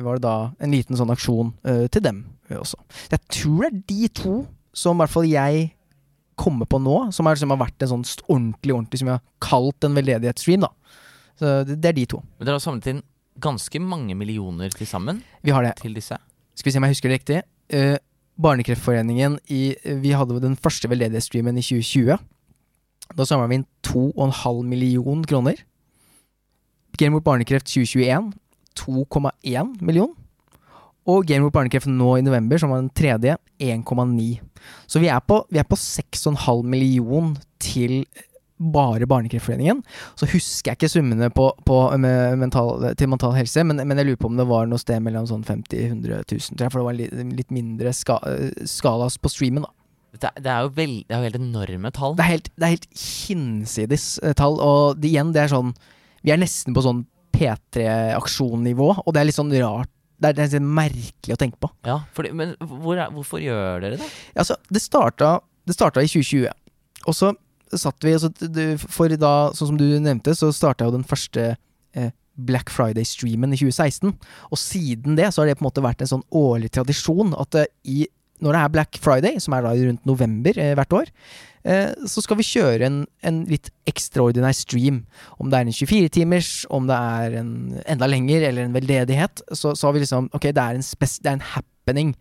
var det da en liten sånn aksjon uh, til dem også. Jeg tror det er de to som i hvert fall jeg kommer på nå, som, er, som har vært en sånn ordentlig, ordentlig som jeg har kalt en veldedighetsstream. da. Så det, det er de to. Men dere har samlet inn ganske mange millioner til sammen Vi har det. til disse. Skal vi se om jeg husker det riktig. Uh, Barnekreftforeningen i Vi hadde den første veldedighetsstreamen i 2020. Da samla vi inn 2,5 million kroner. Game mot barnekreft 2021 2,1 million. Og Game mot barnekreft nå i november, som var den tredje, 1,9. Så vi er på, vi er på 6,5 million til bare Barnekreftforeningen. Så husker jeg ikke summene på, på, mental, til mental helse, men, men jeg lurer på om det var noe sted mellom sånn 50 000-100 000, tror jeg, for det var en litt, mindre ska, skala på streamen, da. Det, er- det er jo vel, det er jo helt enorme tall. Det er helt, det er helt hinsides eh, tall, og det, igjen, det er sånn Vi er nesten på sånn P3-aksjonnivå, og det er litt sånn rart. Det er, det er merkelig å tenke på. Ja, fordi, Men hvor er, hvorfor gjør dere det? Altså, det starta, det starta i 2020, og så satt vi altså, For da, sånn som du nevnte, så starta jo den første eh, Black Friday-streamen i 2016. Og siden det så har det på en måte vært en sånn årlig tradisjon at eh, i, når det er Black Friday, som er da rundt november eh, hvert år, så skal vi kjøre en, en litt ekstraordinær stream. Om det er en 24-timers, om det er en enda lenger, eller en veldedighet, så, så har vi liksom Ok, det er en, det er en happening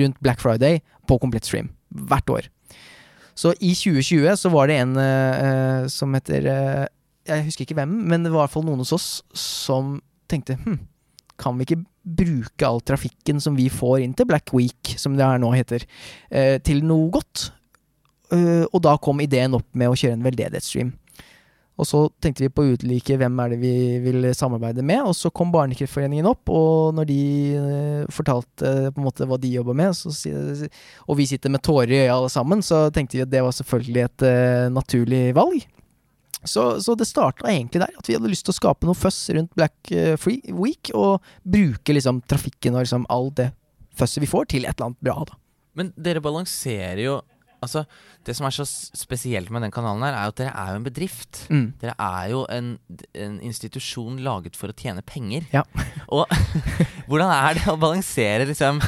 rundt Black Friday på komplett stream. Hvert år. Så i 2020 så var det en eh, eh, som heter uh, Jeg husker ikke hvem, men det var i hvert fall noen hos oss som tenkte hm, kan vi ikke bruke all trafikken som vi får inn til Black Week, som det her nå heter, uh, til noe godt? Eh, og da kom ideen opp med å kjøre en veldedighetsstream. Og så tenkte vi på utlike hvem er det vi vil samarbeide med, og så kom Barnekreftforeningen opp, og når de eh, fortalte på en måte hva de jobber med, så, og vi sitter med tårer i øya alle sammen, så tenkte vi at det var selvfølgelig et uh, naturlig valg. Så, så det starta egentlig der, at vi hadde lyst til å skape noe føss rundt Black Free Week, og bruke liksom trafikken og liksom all det føsset vi får, til et eller annet bra. da. Men dere balanserer jo Altså, Det som er så spesielt med den kanalen, her er at dere er jo en bedrift. Mm. Dere er jo en, en institusjon laget for å tjene penger. Ja. Og hvordan er det å balansere liksom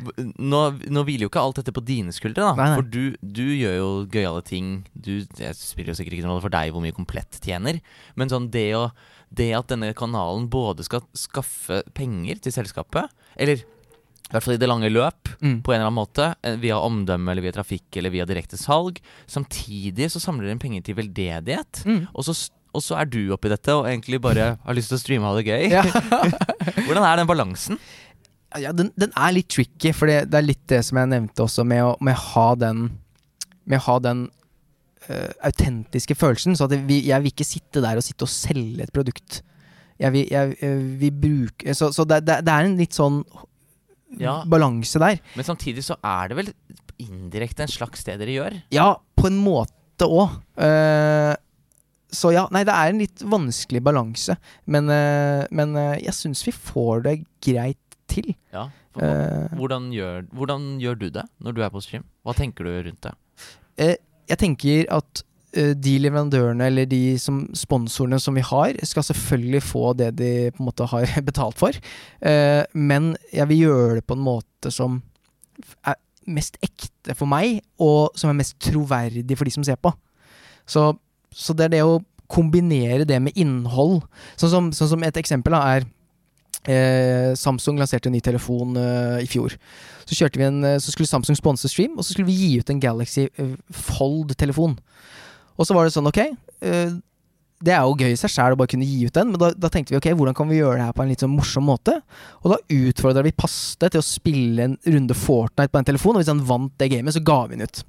nå, nå hviler jo ikke alt dette på dine skuldre, da. Nei, nei. For du, du gjør jo gøyale ting. Du, jeg spiller jo sikkert ikke noen rolle for deg hvor mye Komplett tjener. Men sånn det, å, det at denne kanalen både skal skaffe penger til selskapet, eller i hvert fall i det lange løp, Mm. på en eller annen måte, eh, via omdømme eller via trafikk eller via direkte salg. Samtidig så samler dere inn penger til veldedighet. Mm. Og så, og så er du oppi dette og egentlig bare har lyst til å streame og ha det gøy. Ja. Hvordan er den balansen? Ja, den, den er litt tricky, for det, er litt det som jeg nevnte også, med å, med å ha den Med å ha den uh, autentiske følelsen. Så at det, vi, jeg vil ikke sitte der og sitte og selge et produkt. Jeg vil, jeg, øh, vil bruke Så, så det, det, det er en litt sånn Ja. balanse der. Men samtidig så er det vel indirekte en slags det dere gjør? Ja, på en måte òg. så ja, nei, det er en litt vanskelig balanse. Men, uh, men uh, jeg syns vi får det greit til. Ja. Eh, hvordan, gjør, hvordan gjør du det når du er på stream? Hva tenker du rundt det? Eh, jeg tenker at eh, de leverandørene eller de som sponsorene som vi har, skal selvfølgelig få det de på en måte har betalt for. Eh, men jeg vil gjøre det på en måte som er mest ekte for meg, og som er mest troverdig for de som ser på. Så, så det er det å kombinere det med innhold. Sånn som, sånn som et eksempel da, er Eh, Samsung lanserte en ny telefon eh, i fjor. Så, en, eh, så skulle Samsung sponse stream, og så skulle vi gi ut en Galaxy eh, Fold-telefon. Og så var det sånn, ok eh, Det er jo gøy i seg sjæl å bare kunne gi ut den, men da, da tenkte vi ok, hvordan kan vi gjøre det her på en litt sånn morsom måte? Og da utfordra vi Paste til å spille en runde Fortnite på den telefonen, og hvis han vant det gamet, så ga vi den ut.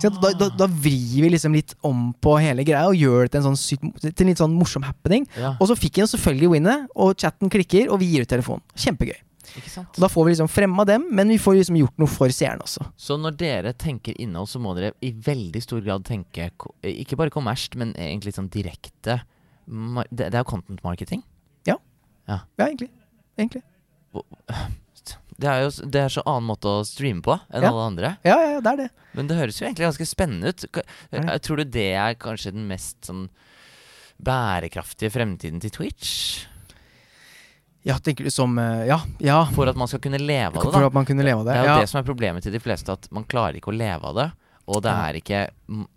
Da, da, da vrir vi liksom litt om på hele greia og gjør det til en sånn til en litt sånn morsom happening. Ja. Og så fikk han selvfølgelig winnet, og chatten klikker, og vi gir ut telefonen. Kjempegøy. Ikke sant? Og da får vi liksom fremma dem, men vi får liksom gjort noe for seeren også. Så når dere tenker innhold, så må dere i veldig stor grad tenke ikke bare kommersielt, men egentlig sånn direkte det, er jo content marketing. Ja, egentlig. Egentlig. Det er jo det er så annen måte å streame på enn Ja. alle andre. Ja, ja, ja, det er det. Men det høres jo egentlig ganske spennende ut. Tror du det er kanskje den mest sånn bærekraftige fremtiden til Twitch? Ja, tenker du som eh, Ja, ja. For at man skal kunne leve av det, For at man kunne leve av det. Det er jo ja. det som er problemet til de fleste, at man klarer ikke å leve av det. Og det er ikke,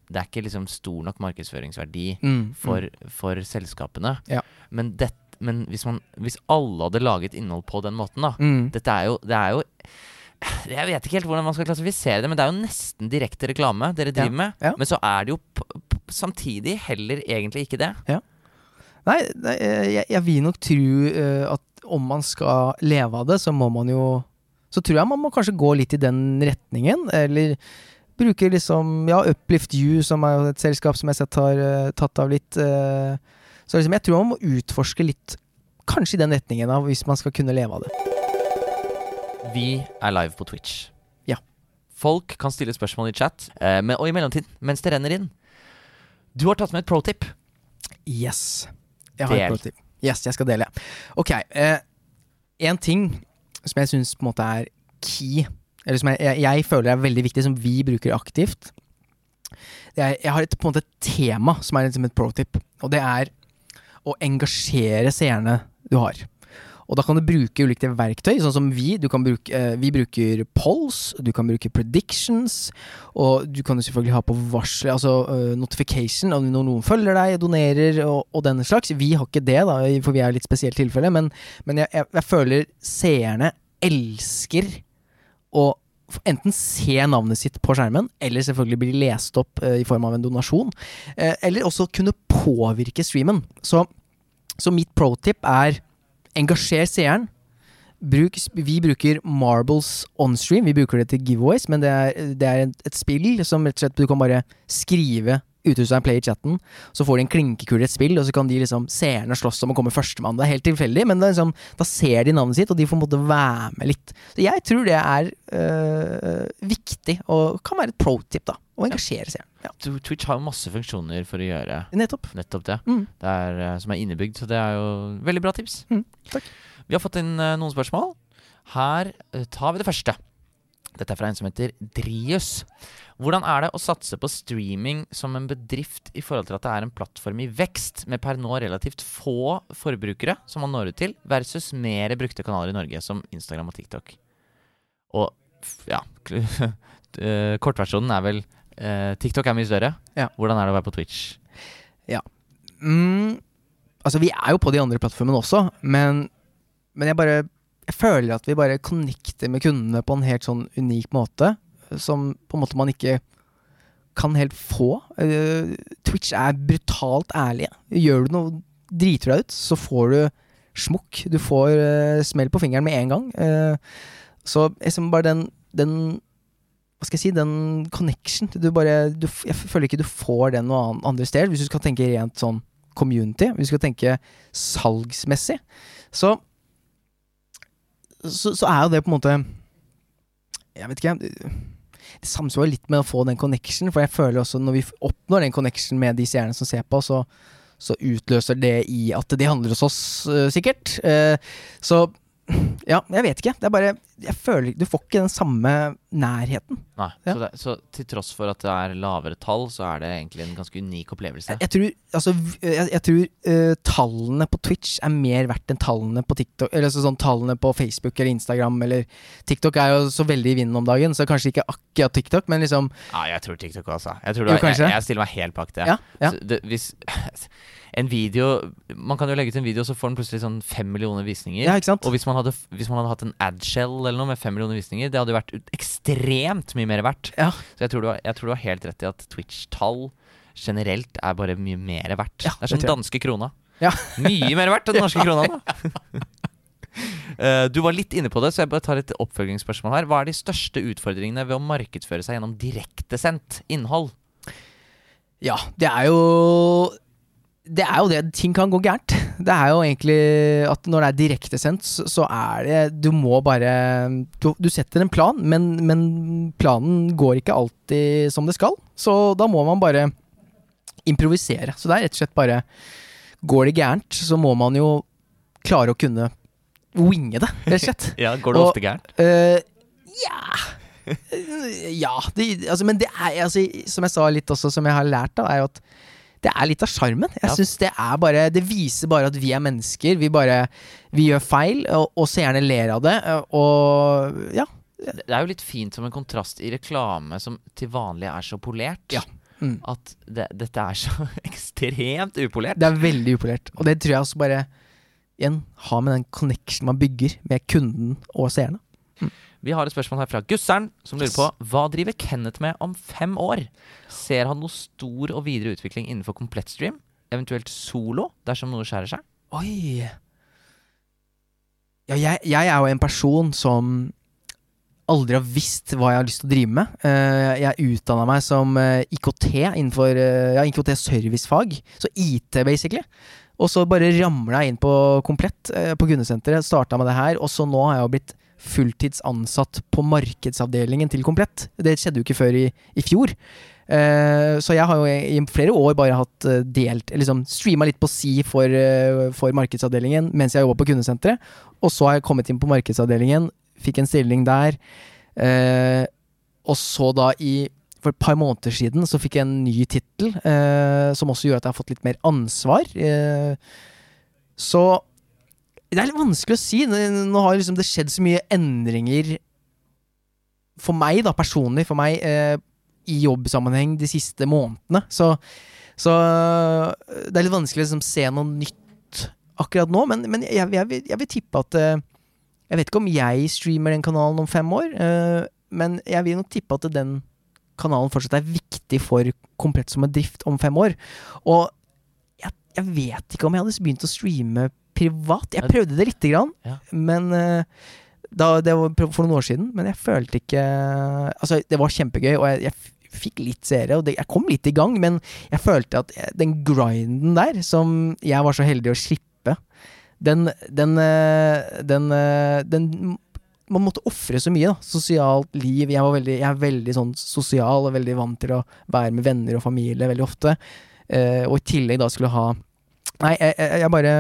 det er ikke liksom stor nok markedsføringsverdi Mm, for, mm. for selskapene. Ja. Men, det, men hvis, man, hvis alle hadde laget innhold på den måten, da Mm. Dette er jo, det er jo Jeg vet ikke helt hvordan man skal klassifisere det, men det er jo nesten direkte reklame dere driver med. ja. Men så er det jo samtidig heller egentlig ikke det. Nei, nei eh, jeg, jeg vil nok tro eh, at om man skal leve av det, så må man jo Så tror jeg man må kanskje gå litt i den retningen, eller bruke liksom Ja, Uplift You, som er et selskap som jeg sett har uh, tatt av litt. Uh, så liksom, jeg tror man må utforske litt, kanskje i den retningen, da, hvis man skal kunne leve av det. Vi er live på Twitch. Ja. Folk kan stille spørsmål i chat, uh, med, og i mellomtiden, mens det renner inn. Du har tatt med et pro tip. Yes. Jeg har Del. et pro tip. Yes, jeg skal dele. Ok. Eh, en ting som jeg syns på en måte er key, eller som jeg, jeg, jeg føler er veldig viktig, som vi bruker aktivt er, Jeg har et, på en måte et tema som er liksom et pro tip, og det er å engasjere seerne du har. Og da kan du bruke ulike verktøy, sånn som vi. Bruke, eh, vi bruker polls, du kan bruke predictions, og du kan jo selvfølgelig ha på varsel, altså eh, notification om noen følger deg, donerer og, og den slags. Vi har ikke det, da, for vi er i et spesielt tilfelle, men, men jeg, jeg, jeg føler seerne elsker å enten se navnet sitt på skjermen, eller selvfølgelig bli lest opp eh, i form av en donasjon, eller også kunne påvirke streamen. Så, så mitt pro tip er engasjer seeren. Bruk, vi bruker Marbles onstream. Vi bruker det til giveaways, men det er, det er et, et spill som rett og slett du kan bare skrive en play i chatten. Så får de en klinkekule i et spill, og så kan de liksom seerne slåss om å komme førstemann. Det er helt tilfeldig, men liksom, da ser de navnet sitt, og de får på en måte være med litt. Så jeg tror det er øh, viktig, og kan være et pro tip, da. Å engasjere seg. Ja. Twitch har masse funksjoner for å gjøre Nettopp. nettopp det. Mm. det er, eh, som er innebygd, så det er jo veldig bra tips. Mm, takk. Vi har fått inn eh, noen spørsmål. Her eh, tar vi det første. Dette er fra en som heter Drius. Hvordan er det å satse på streaming som en bedrift i forhold til at det er en plattform i vekst, med per nå relativt få forbrukere som man når ut til, versus mer brukte kanaler i Norge, som Instagram og TikTok? Og ja Kortversjonen er vel eh, TikTok er mye større. Ja. Hvordan er det å være på Twitch? Mm, altså, vi er jo på de andre plattformene også, men, men jeg bare Jeg føler at vi bare connecter med kundene på en helt sånn unik måte, som på en måte man ikke kan helt få. Eh, Twitch er brutalt ærlige. Gjør du noe Driter deg ut, så får du smukk. Du får eh, smell på fingeren med en gang. Eh, så liksom bare den, den hva skal jeg si, den connection du bare, du, Jeg føler ikke du får den noe andre steder. Hvis du skal tenke rent sånn community, hvis du skal tenke salgsmessig, så så, så er jo det på en måte Jeg vet ikke Det samsvarer litt med å få den connection, for jeg føler også når vi oppnår den connection med de seerne som ser på, så, så utløser det i at de handler hos oss, øh, sikkert. Eh, så ja, jeg vet ikke. Det er bare Jeg føler Du får ikke den samme nærheten. Nei, Ja. så, det, så til tross for at det er lavere tall, så er det egentlig en ganske unik opplevelse. Jeg, jeg tror, altså, jeg, jeg tror uh, tallene på Twitch er mer verdt enn tallene på TikTok. Eller altså, sånn tallene på Facebook eller Instagram eller TikTok er jo så veldig i vinden om dagen, så kanskje ikke akkurat TikTok, men liksom Ja, jeg tror TikTok også. Jeg, tror Jo, det, jeg, jeg stiller meg helt bak det. Ja, ja. Så det hvis en video Man kan jo legge ut en video, så får den plutselig sånn fem millioner visninger. Ja, ikke sant? Og hvis man, hadde, hvis man hadde hatt en adshell eller noe med fem millioner visninger, det hadde jo vært ekstremt mye mer verdt. Ja. Så jeg tror, du har, jeg tror du har helt rett i at Twitch-tall generelt er bare mye mer verdt. Ja, det er som danske krona. Ja. Mye mer verdt enn den norske krona. da. Uh, du var litt inne på det, så jeg bare tar et oppfølgingsspørsmål her. Hva er de største utfordringene ved å markedsføre seg gjennom direktesendt innhold? Ja, det er jo det er jo det. Ting kan gå gærent. Det er jo egentlig at når det er direktesendt, så, er det Du må bare Du, du setter en plan, men, men planen går ikke alltid som det skal. Så da må man bare improvisere. Så det er rett og slett bare Går det gærent, så må man jo klare å kunne winge det, rett og slett. Ja, Går det Og- ofte gærent? Eh, ja Ja, det, altså, men det er altså, Som jeg sa litt også, som jeg har lært, da, er jo at det er litt av sjarmen. Jeg Ja. synes Det er bare Det viser bare at vi er mennesker. Vi bare Vi gjør feil, og, og seerne ler av det. Og ja. Det er jo litt fint som en kontrast i reklame som til vanlig er så polert. Ja. Mm. At det, dette er så ekstremt upolert. Det er veldig upolert. Og det tror jeg også bare Igjen har med den connection man bygger med kunden og seerne. Vi har et spørsmål her fra Gussern, som lurer på hva driver Kenneth med om fem år? Ser han noe stor og videre utvikling innenfor komplettstream? Eventuelt solo, dersom noe skjærer seg? Oi Ja, jeg, jeg er jo en person som aldri har visst hva jeg har lyst til å drive med. Eh, jeg utdanna meg som eh, IKT innenfor eh, ja, IKT servicefag, så IT basically. Og så bare ramla jeg inn på Komplett på Gunnesenteret, starta med det her, og så nå har jeg jo blitt fulltids ansatt på markedsavdelingen til Komplett. Det skjedde jo ikke før i, i fjor. Uh, så jeg har jo i flere år bare hatt eh, delt Liksom streama litt på si for, uh, for markedsavdelingen mens jeg jobba på kundesenteret. Og så har jeg kommet inn på markedsavdelingen, fikk en stilling der. Uh, og så da i For et par måneder siden så fikk jeg en ny tittel, som også gjør at jeg har fått litt mer ansvar. Så det er litt vanskelig å si. Nå har liksom det skjedd så mye endringer for meg, da, personlig, for meg, eh, i jobbsammenheng de siste månedene. Så, så øh, det er litt vanskelig å liksom, se noe nytt akkurat nå, men, men jeg, jeg, vil, jeg vil tippe at eh, Jeg vet ikke om jeg streamer den kanalen om fem år, eh, men jeg vil nok tippe at den kanalen fortsatt er viktig for Komplett som en drift om fem år. Og jeg, jeg vet ikke om jeg hadde begynt å streame privat. Jeg prøvde det lite grann, Ja. men øh, da, det var for noen år siden, men jeg følte ikke Altså, det var kjempegøy, og jeg, jeg fikk litt seere, og det, jeg kom litt i gang, men jeg følte at den grinden der, som jeg var så heldig å slippe, den Den, eh, den, eh, den Man måtte ofre så mye, da. Sosialt liv. Jeg, var veldig, jeg er veldig sånn sosial og veldig vant til å være med venner og familie veldig ofte. Eh, og i tillegg da skulle ha Nei, jeg, jeg, bare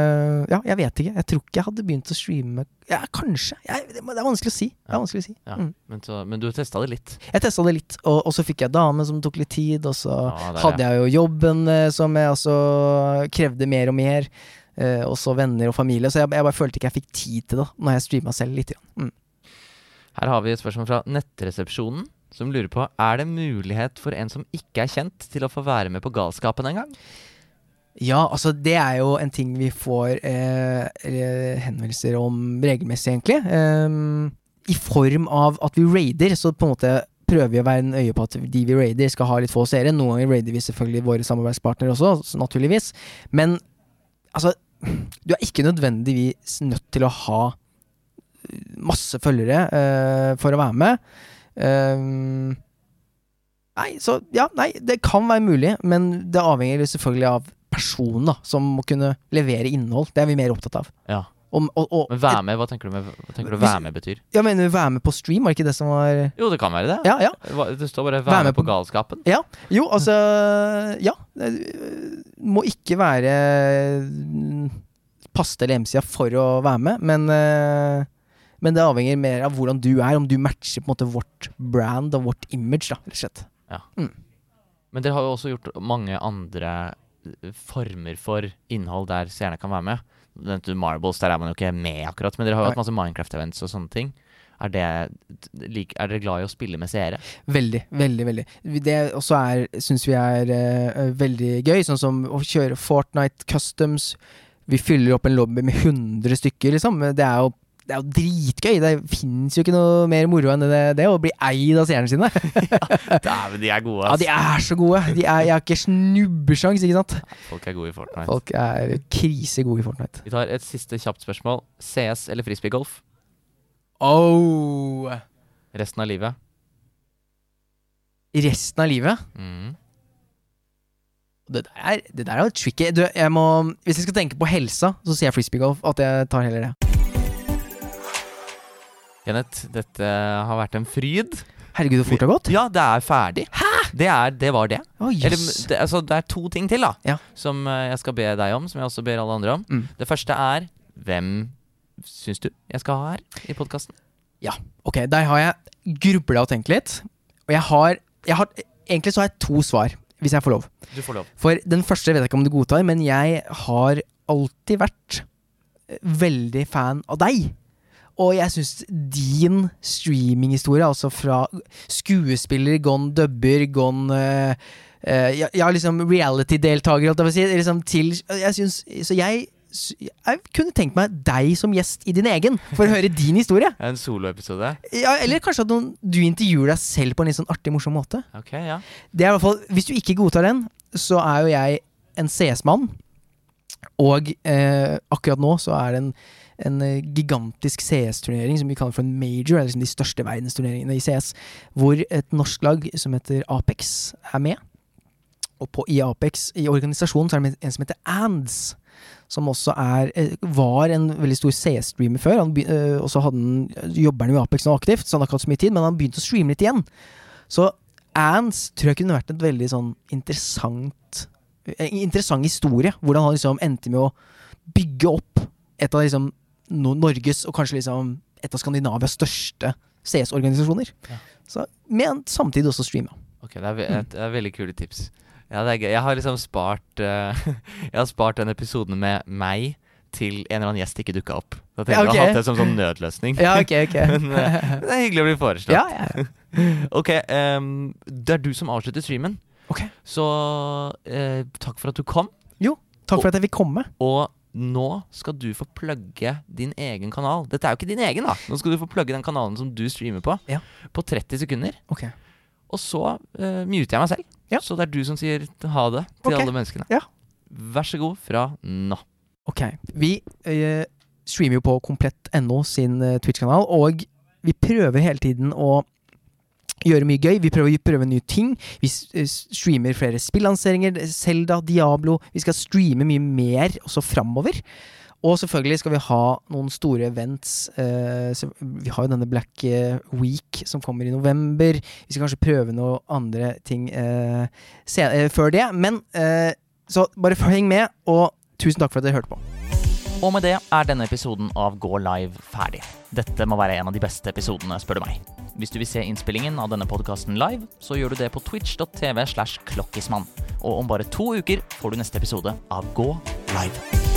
Ja, jeg vet ikke. Jeg tror ikke jeg hadde begynt å streame Ja, kanskje. Jeg, det, er vanskelig å si. Det er vanskelig å si. Ja, Mm. men, så, men du testa det litt? Jeg testa det litt, og, og så fikk jeg dame som tok litt tid, og så Ja, der, hadde jeg jo jobben eh, som jeg altså krevde mer og mer. Eh, og så venner og familie. Så jeg, jeg bare følte ikke jeg fikk tid til det når jeg streama selv litt. Mm. Her har vi et spørsmål fra Nettresepsjonen, som lurer på Er det mulighet for en som ikke er kjent, til å få være med på Galskapen en gang? Ja, altså det er jo en ting vi får eh, eh, henvendelser om regelmessig, egentlig. Eh, I form av at vi raider, så på en måte prøver vi å være en øye på at de vi raider, skal ha litt få seere. Noen ganger raider vi selvfølgelig våre samarbeidspartnere også, så naturligvis. Men altså, du er ikke nødvendigvis nødt til å ha masse følgere eh, for å være med. Eh, Nei, så ja, nei, det kan være mulig, men det avhenger selvfølgelig av personen da, som må kunne levere innhold. Det er vi mer opptatt av. Ja. Om, og, og, Men være med, hva tenker du med tenker du Hvis- være med betyr? Ja, mener du være med på stream, var det ikke det som var Jo, det kan være det. Ja, ja. Det står bare 'være med på på- Galskapen'. Jo, altså Ja. det Må ikke være mm, paste eller hjemmesida for å være med, men eh, men det avhenger mer av hvordan du er, om du matcher på en måte vårt brand og vårt image. da, rett og slett. Men dere har jo også gjort mange andre former for innhold der seerne kan være med. Du nevnte Marbles, der er man jo ikke med akkurat, men dere har jo hatt masse Minecraft-events og sånne ting. Er, det, er dere glad i å spille med seere? Veldig, veldig, veldig. Det også er, syns vi er uh, veldig gøy, sånn som å kjøre Fortnite Customs. Vi fyller opp en lobby med 100 stykker, liksom. Det er jo, det er jo dritgøy. Det fins jo ikke noe mer moro enn det, det å bli eid av seerne sine. Dæven, de er gode, Ja, de er så gode. De er, jeg har ikke snubbesjans, ikke sant. Folk er gode i Fortnite. Folk er krisegode i Fortnite. Vi tar et siste kjapt spørsmål. CS eller frisbeegolf? Oh. Resten av livet? Resten av livet? Mm. Det der er, det der er jo tricky. Du, jeg må, hvis jeg skal tenke på helsa, så sier jeg frisbeegolf. At jeg tar heller det. Kenneth, dette har vært en fryd. Herregud, så fort det har gått. Ja, det er ferdig. Hæ? Det, er, det var det. Å, Eller, det, altså, det er to ting til da Ja. som eh, jeg skal be deg om, som jeg også ber alle andre om. Mm. Det første er hvem syns du jeg skal ha her i podkasten? Ok, der har jeg grubla og tenkt litt. Og jeg har, jeg har Egentlig så har jeg to svar, hvis jeg får lov. Du får lov. For den første vet jeg ikke om du godtar, men jeg har alltid vært eh, veldig fan av deg. Og jeg syns din streaminghistorie, altså fra skuespiller, gone dubber, gone uh, uh, ja, ja, liksom reality-deltaker, si, liksom til jeg synes, Så jeg, jeg kunne tenkt meg deg som gjest i din egen, for å høre din historie. En soloepisode? Ja, eller kanskje at noen, du intervjuer deg selv på en litt sånn artig, morsom måte. Ok, ja. Det er i hvert fall, Hvis du ikke godtar den, så er jo jeg en CS-mann. Og eh, akkurat nå så er det en, en eh, gigantisk CS-turnering som vi kaller for en major, eller liksom de største verdensturneringene i CS, hvor et norsk lag som heter Apex, er med. Og på, i Apex, i organisasjonen, så er det en som heter Ands. Som også er, eh, var en veldig stor CS-streamer før. Han eh, og så jobber han jo i Apex nå aktivt, så han har ikke hatt så mye tid, men han begynte å streame litt igjen. Så Ants tror jeg kunne vært et veldig sånn interessant Interessant historie. Hvordan han liksom endte med å bygge opp et av liksom Norges, og kanskje liksom et av Skandinavias største CS-organisasjoner. Ja. Så, Men samtidig også streama. Ok, det er, ve det er veldig kule tips. Ja, det er gøy. Jeg har liksom spart uh, Jeg har spart den episoden med meg til en eller annen gjest ikke dukka opp. Da tenkte Ja, jeg ok. å har hatt det som sånn nødløsning. Ja, ok, ok. men, uh, men det er hyggelig å bli foreslått. ja, ja. Ok, um, det er du som avslutter streamen. Ok. Så uh, takk for at du kom. Takk for at jeg fikk komme. Og nå skal du få plugge din egen kanal. Dette er jo ikke din egen, da. Nå skal du få plugge den kanalen som du streamer på, Ja. på 30 sekunder. Okay. Og så uh, muter jeg meg selv. Ja. Så det er du som sier ha det til okay. alle menneskene. Ja. Vær så god fra nå. Ok. Vi uh, streamer jo på komplett.no sin uh, Twitch-kanal, og vi prøver hele tiden å gjøre mye gøy. Vi prøver å prøve nye ting. Vi eh, streamer flere spillanseringer. Selda, Diablo. Vi skal streame mye mer også framover. Og selvfølgelig skal vi ha noen store events. eh, vi har jo denne Black eh, Week som kommer i november. Vi skal kanskje prøve noen andre ting før det. Men så bare heng med, og tusen takk for at dere hørte på. Og med det er denne episoden av Gå live ferdig. Dette må være en av de beste episodene, spør du meg. Hvis du vil se innspillingen av denne podkasten live, så gjør du det på twitch.tv slash klokkismann. Og om bare to uker får du neste episode av Gå live.